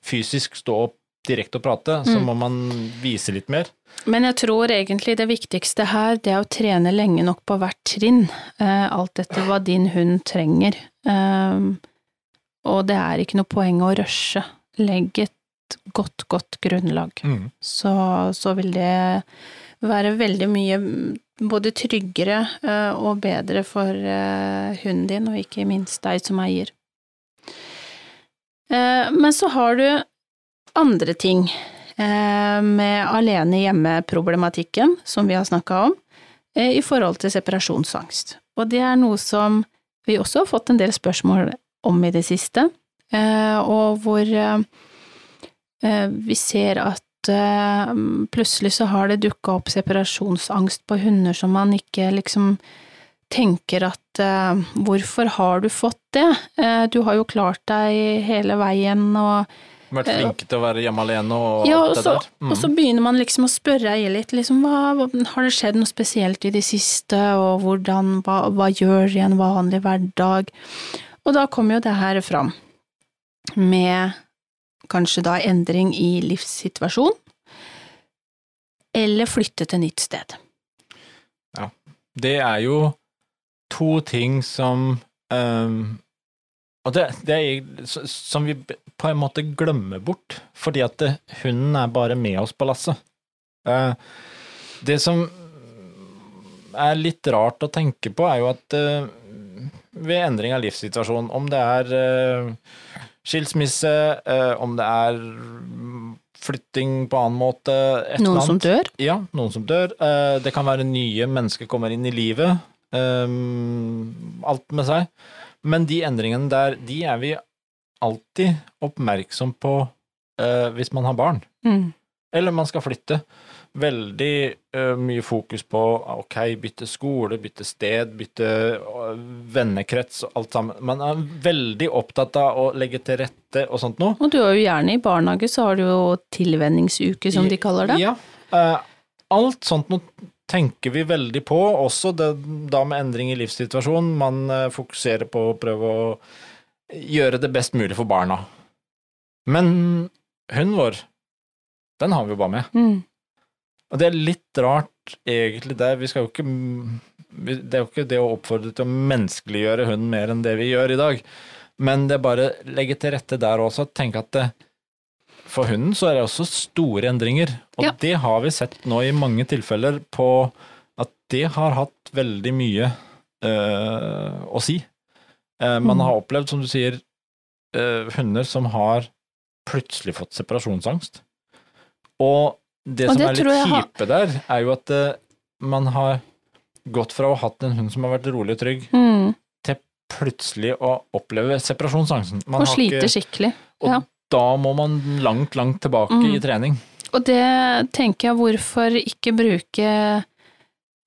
[SPEAKER 2] fysisk stå opp direkte og prate, så
[SPEAKER 1] Mm.
[SPEAKER 2] må man vise litt mer.
[SPEAKER 1] Men jeg tror egentlig det viktigste her, det er å trene lenge nok på hvert trinn, eh, alt etter hva din hund trenger. Um, og det er ikke noe poeng å rushe. Legg et godt, godt grunnlag. Så, så vil det være veldig mye mm, både tryggere eh, og bedre for eh, hunden din, og ikke minst deg som eier. Eh, Men så har du andre ting med alene hjemme-problematikken, som vi har snakka om, i forhold til separasjonsangst. Og det er noe som vi også har fått en del spørsmål om i det siste, og hvor vi ser at eh, plutselig så har det dukka opp separasjonsangst på hunder som man ikke liksom tenker at eh, hvorfor har du fått det? Eh, du har jo klart deg hele veien og
[SPEAKER 2] Vært flink til å være hjemme alene og
[SPEAKER 1] ja,
[SPEAKER 2] alt det
[SPEAKER 1] så,
[SPEAKER 2] der. Mm.
[SPEAKER 1] og så begynner man liksom å spørre eier litt, liksom, hva- har det skjedd noe spesielt i det siste, og hvordan, hva, hva gjør i en vanlig hverdag? Og da kommer jo det her fram, med kanskje da endring i livssituasjon, eller flytte til nytt sted.
[SPEAKER 2] Ja, Det er jo to ting som um, Og det, det er som vi på en måte glemmer bort, fordi at det, hunden er bare med oss på lasset. Uh, det som er litt rart å tenke på, er jo at uh, ved endring av livssituasjon, om det er eh, skilsmisse, eh, om det er flytting på annen måte
[SPEAKER 1] Noen som dør?
[SPEAKER 2] Ja, noen som dør. Eh, Det kan være nye mennesker kommer inn i livet. Um, alt med seg. Men de endringene der, de er vi alltid oppmerksom på eh, hvis man har barn.
[SPEAKER 1] Mm.
[SPEAKER 2] Eller man skal flytte. Veldig uh, mye fokus på ok, bytte skole, bytte sted, bytte uh, vennekrets og alt sammen. Man er veldig opptatt av å legge til rette og sånt noe.
[SPEAKER 1] Og du har jo gjerne i barnehage, så har du jo tilvenningsuke, som de kaller det.
[SPEAKER 2] Ja. uh, alt sånt noe tenker vi veldig på, også det, da med endring i livssituasjonen. Man fokuserer på å prøve å gjøre det best mulig for barna. Men hunden vår, den har vi jo bare med.
[SPEAKER 1] Mm.
[SPEAKER 2] Og det er litt rart, egentlig, det. Vi skal jo ikke Det er jo ikke det å oppfordre til å menneskeliggjøre hunden mer enn det vi gjør i dag. Men det er bare legge til rette der også. Tenke at det, for hunden så er det også store endringer. Og
[SPEAKER 1] Ja.
[SPEAKER 2] det har vi sett nå i mange tilfeller på at det har hatt veldig mye øh, å si. Eh, man
[SPEAKER 1] Mm.
[SPEAKER 2] har opplevd, som du sier, øh, hunder som har plutselig fått separasjonsangst. Og det som
[SPEAKER 1] det
[SPEAKER 2] er litt
[SPEAKER 1] kjipe har-
[SPEAKER 2] der, er jo at uh, man har gått fra å ha hatt en hund som har vært rolig og trygg,
[SPEAKER 1] Mm.
[SPEAKER 2] til plutselig å oppleve separasjonsangsten. Man
[SPEAKER 1] Og
[SPEAKER 2] har
[SPEAKER 1] slite
[SPEAKER 2] ikke-
[SPEAKER 1] skikkelig.
[SPEAKER 2] Og da må man langt, langt tilbake
[SPEAKER 1] Mm.
[SPEAKER 2] i trening.
[SPEAKER 1] Og det tenker jeg, hvorfor ikke bruke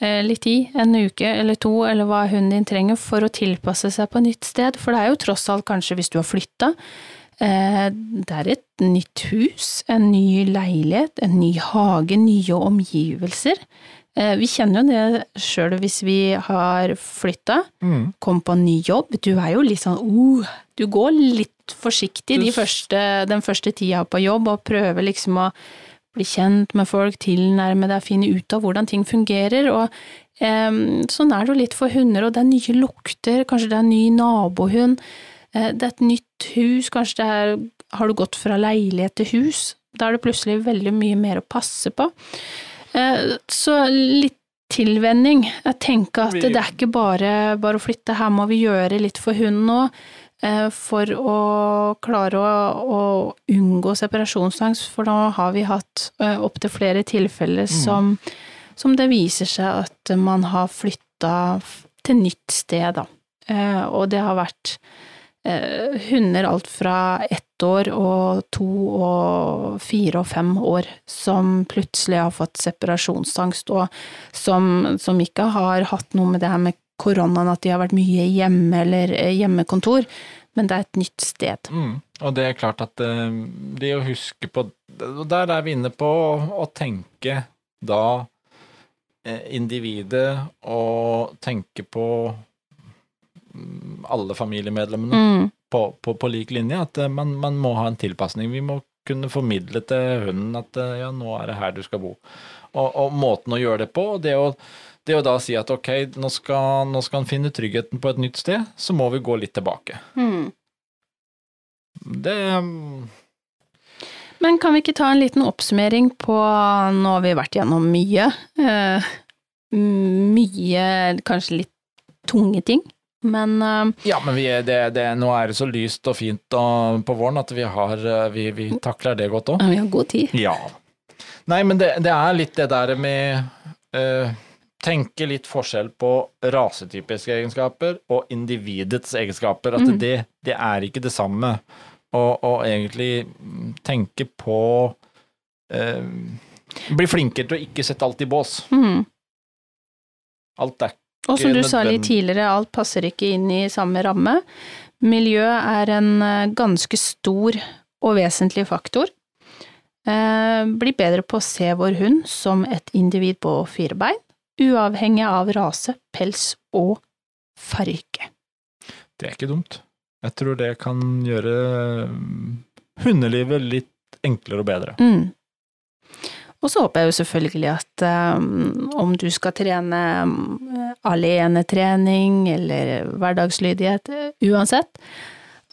[SPEAKER 1] eh, litt tid, en uke eller to, eller hva hunden din trenger, for å tilpasse seg på nytt sted? For det er jo tross alt kanskje hvis du har flytta. Eh, det er et nytt hus, en ny leilighet, en ny hage, nye omgivelser. Eh, vi kjenner jo det sjøl hvis vi har flytta,
[SPEAKER 2] Mm.
[SPEAKER 1] kom på en ny jobb. Du er jo litt sånn uh, Du går litt forsiktig de første, den første tida på jobb, og prøver liksom å bli kjent med folk, tilnærme deg, finne ut av hvordan ting fungerer. Og em, sånn er det jo litt for hunder, og det er nye lukter, kanskje det er en ny nabohund. eh, det er et nytt hus, kanskje det er Har du gått fra leilighet til hus? Da er det plutselig veldig mye mer å passe på. Eh, så litt tilvenning. Jeg tenker at det er ikke bare, bare å flytte, her må vi gjøre litt for hunden nå. eh, For å klare å, å unngå separasjonsangst, for nå har vi hatt opptil flere tilfeller som, som det viser seg at man har flytta til nytt sted, da. Eh, Og det har vært eh, hunder alt fra ett år og to og fire og fem år som plutselig har fått separasjonsangst, og som, som ikke har hatt noe med det her med koronaen, at de har vært mye hjemme eller eh, hjemmekontor, men det er et nytt sted.
[SPEAKER 2] Mm. Og det er klart at eh, det å huske på Der er vi inne på å, tenke da eh, individet og tenke på alle familiemedlemmene
[SPEAKER 1] Mm.
[SPEAKER 2] på, på, på lik linje. At eh, man, man må ha en tilpasning. Vi må kunne formidle til hunden at eh, ja, nå er det her du skal bo. Og, og måten å gjøre det på, det å, det å da si at ok, nå skal, nå skal han finne tryggheten på et nytt sted, så må vi gå litt tilbake.
[SPEAKER 1] Mm.
[SPEAKER 2] Det
[SPEAKER 1] Men kan vi ikke ta en liten oppsummering på Nå har vi vært gjennom mye. Uh, mye kanskje litt tunge ting, men uh,
[SPEAKER 2] Ja, men vi er, det, det, nå er det så lyst og fint og, på våren at vi, har, eh, vi, vi takler det godt òg.
[SPEAKER 1] vi har god tid.
[SPEAKER 2] Ja. Nei, men det, det er litt det der med uh, Tenke litt forskjell på rasetypiske egenskaper og individets egenskaper. At
[SPEAKER 1] Mm.
[SPEAKER 2] det, det er ikke det samme. Og, og egentlig tenke på uh, Bli flinkere til å ikke sette alt i bås.
[SPEAKER 1] Mm.
[SPEAKER 2] Alt er
[SPEAKER 1] Og som du sa litt tidligere, alt passer ikke inn i samme ramme. Miljø er en eh, ganske stor og vesentlig faktor. Eh, bli bedre på å se vår hund som et individ på fire bein, uavhengig av rase, pels og farge.
[SPEAKER 2] Det er ikke dumt. Jeg tror det kan gjøre mm, hundelivet litt enklere og bedre.
[SPEAKER 1] Mm. Og så håper jeg jo selvfølgelig at um, om du skal trene um, alenetrening eller hverdagslydighet, uh, uansett,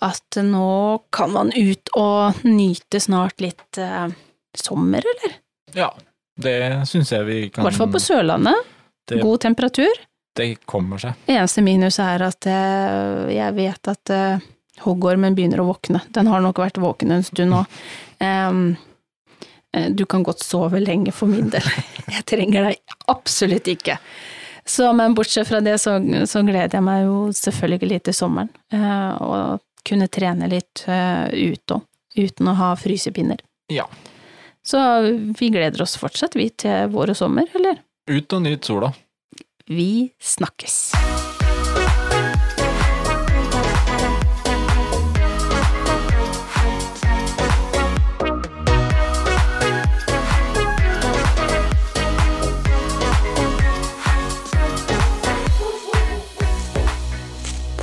[SPEAKER 1] at nå kan man ut og nyte snart litt uh, sommer, eller?
[SPEAKER 2] Ja, det syns jeg vi
[SPEAKER 1] I
[SPEAKER 2] kan
[SPEAKER 1] hvert fall på Sørlandet.
[SPEAKER 2] det,
[SPEAKER 1] God temperatur.
[SPEAKER 2] det kommer seg.
[SPEAKER 1] Eneste minus er at uh, jeg vet at uh, hoggormen begynner å våkne. Den har nok vært våken en stund nå. Um, eh, du kan godt sove lenge for min del. Jeg trenger deg absolutt ikke. Så, men bortsett fra det, så, så gleder jeg meg jo selvfølgelig til sommeren. eh, og kunne trene litt eh, ute òg, uten å ha frysepinner.
[SPEAKER 2] Ja.
[SPEAKER 1] Så vi gleder oss fortsatt, vi, til vår og sommer, eller?
[SPEAKER 2] Ut og nyt sola.
[SPEAKER 1] Vi snakkes.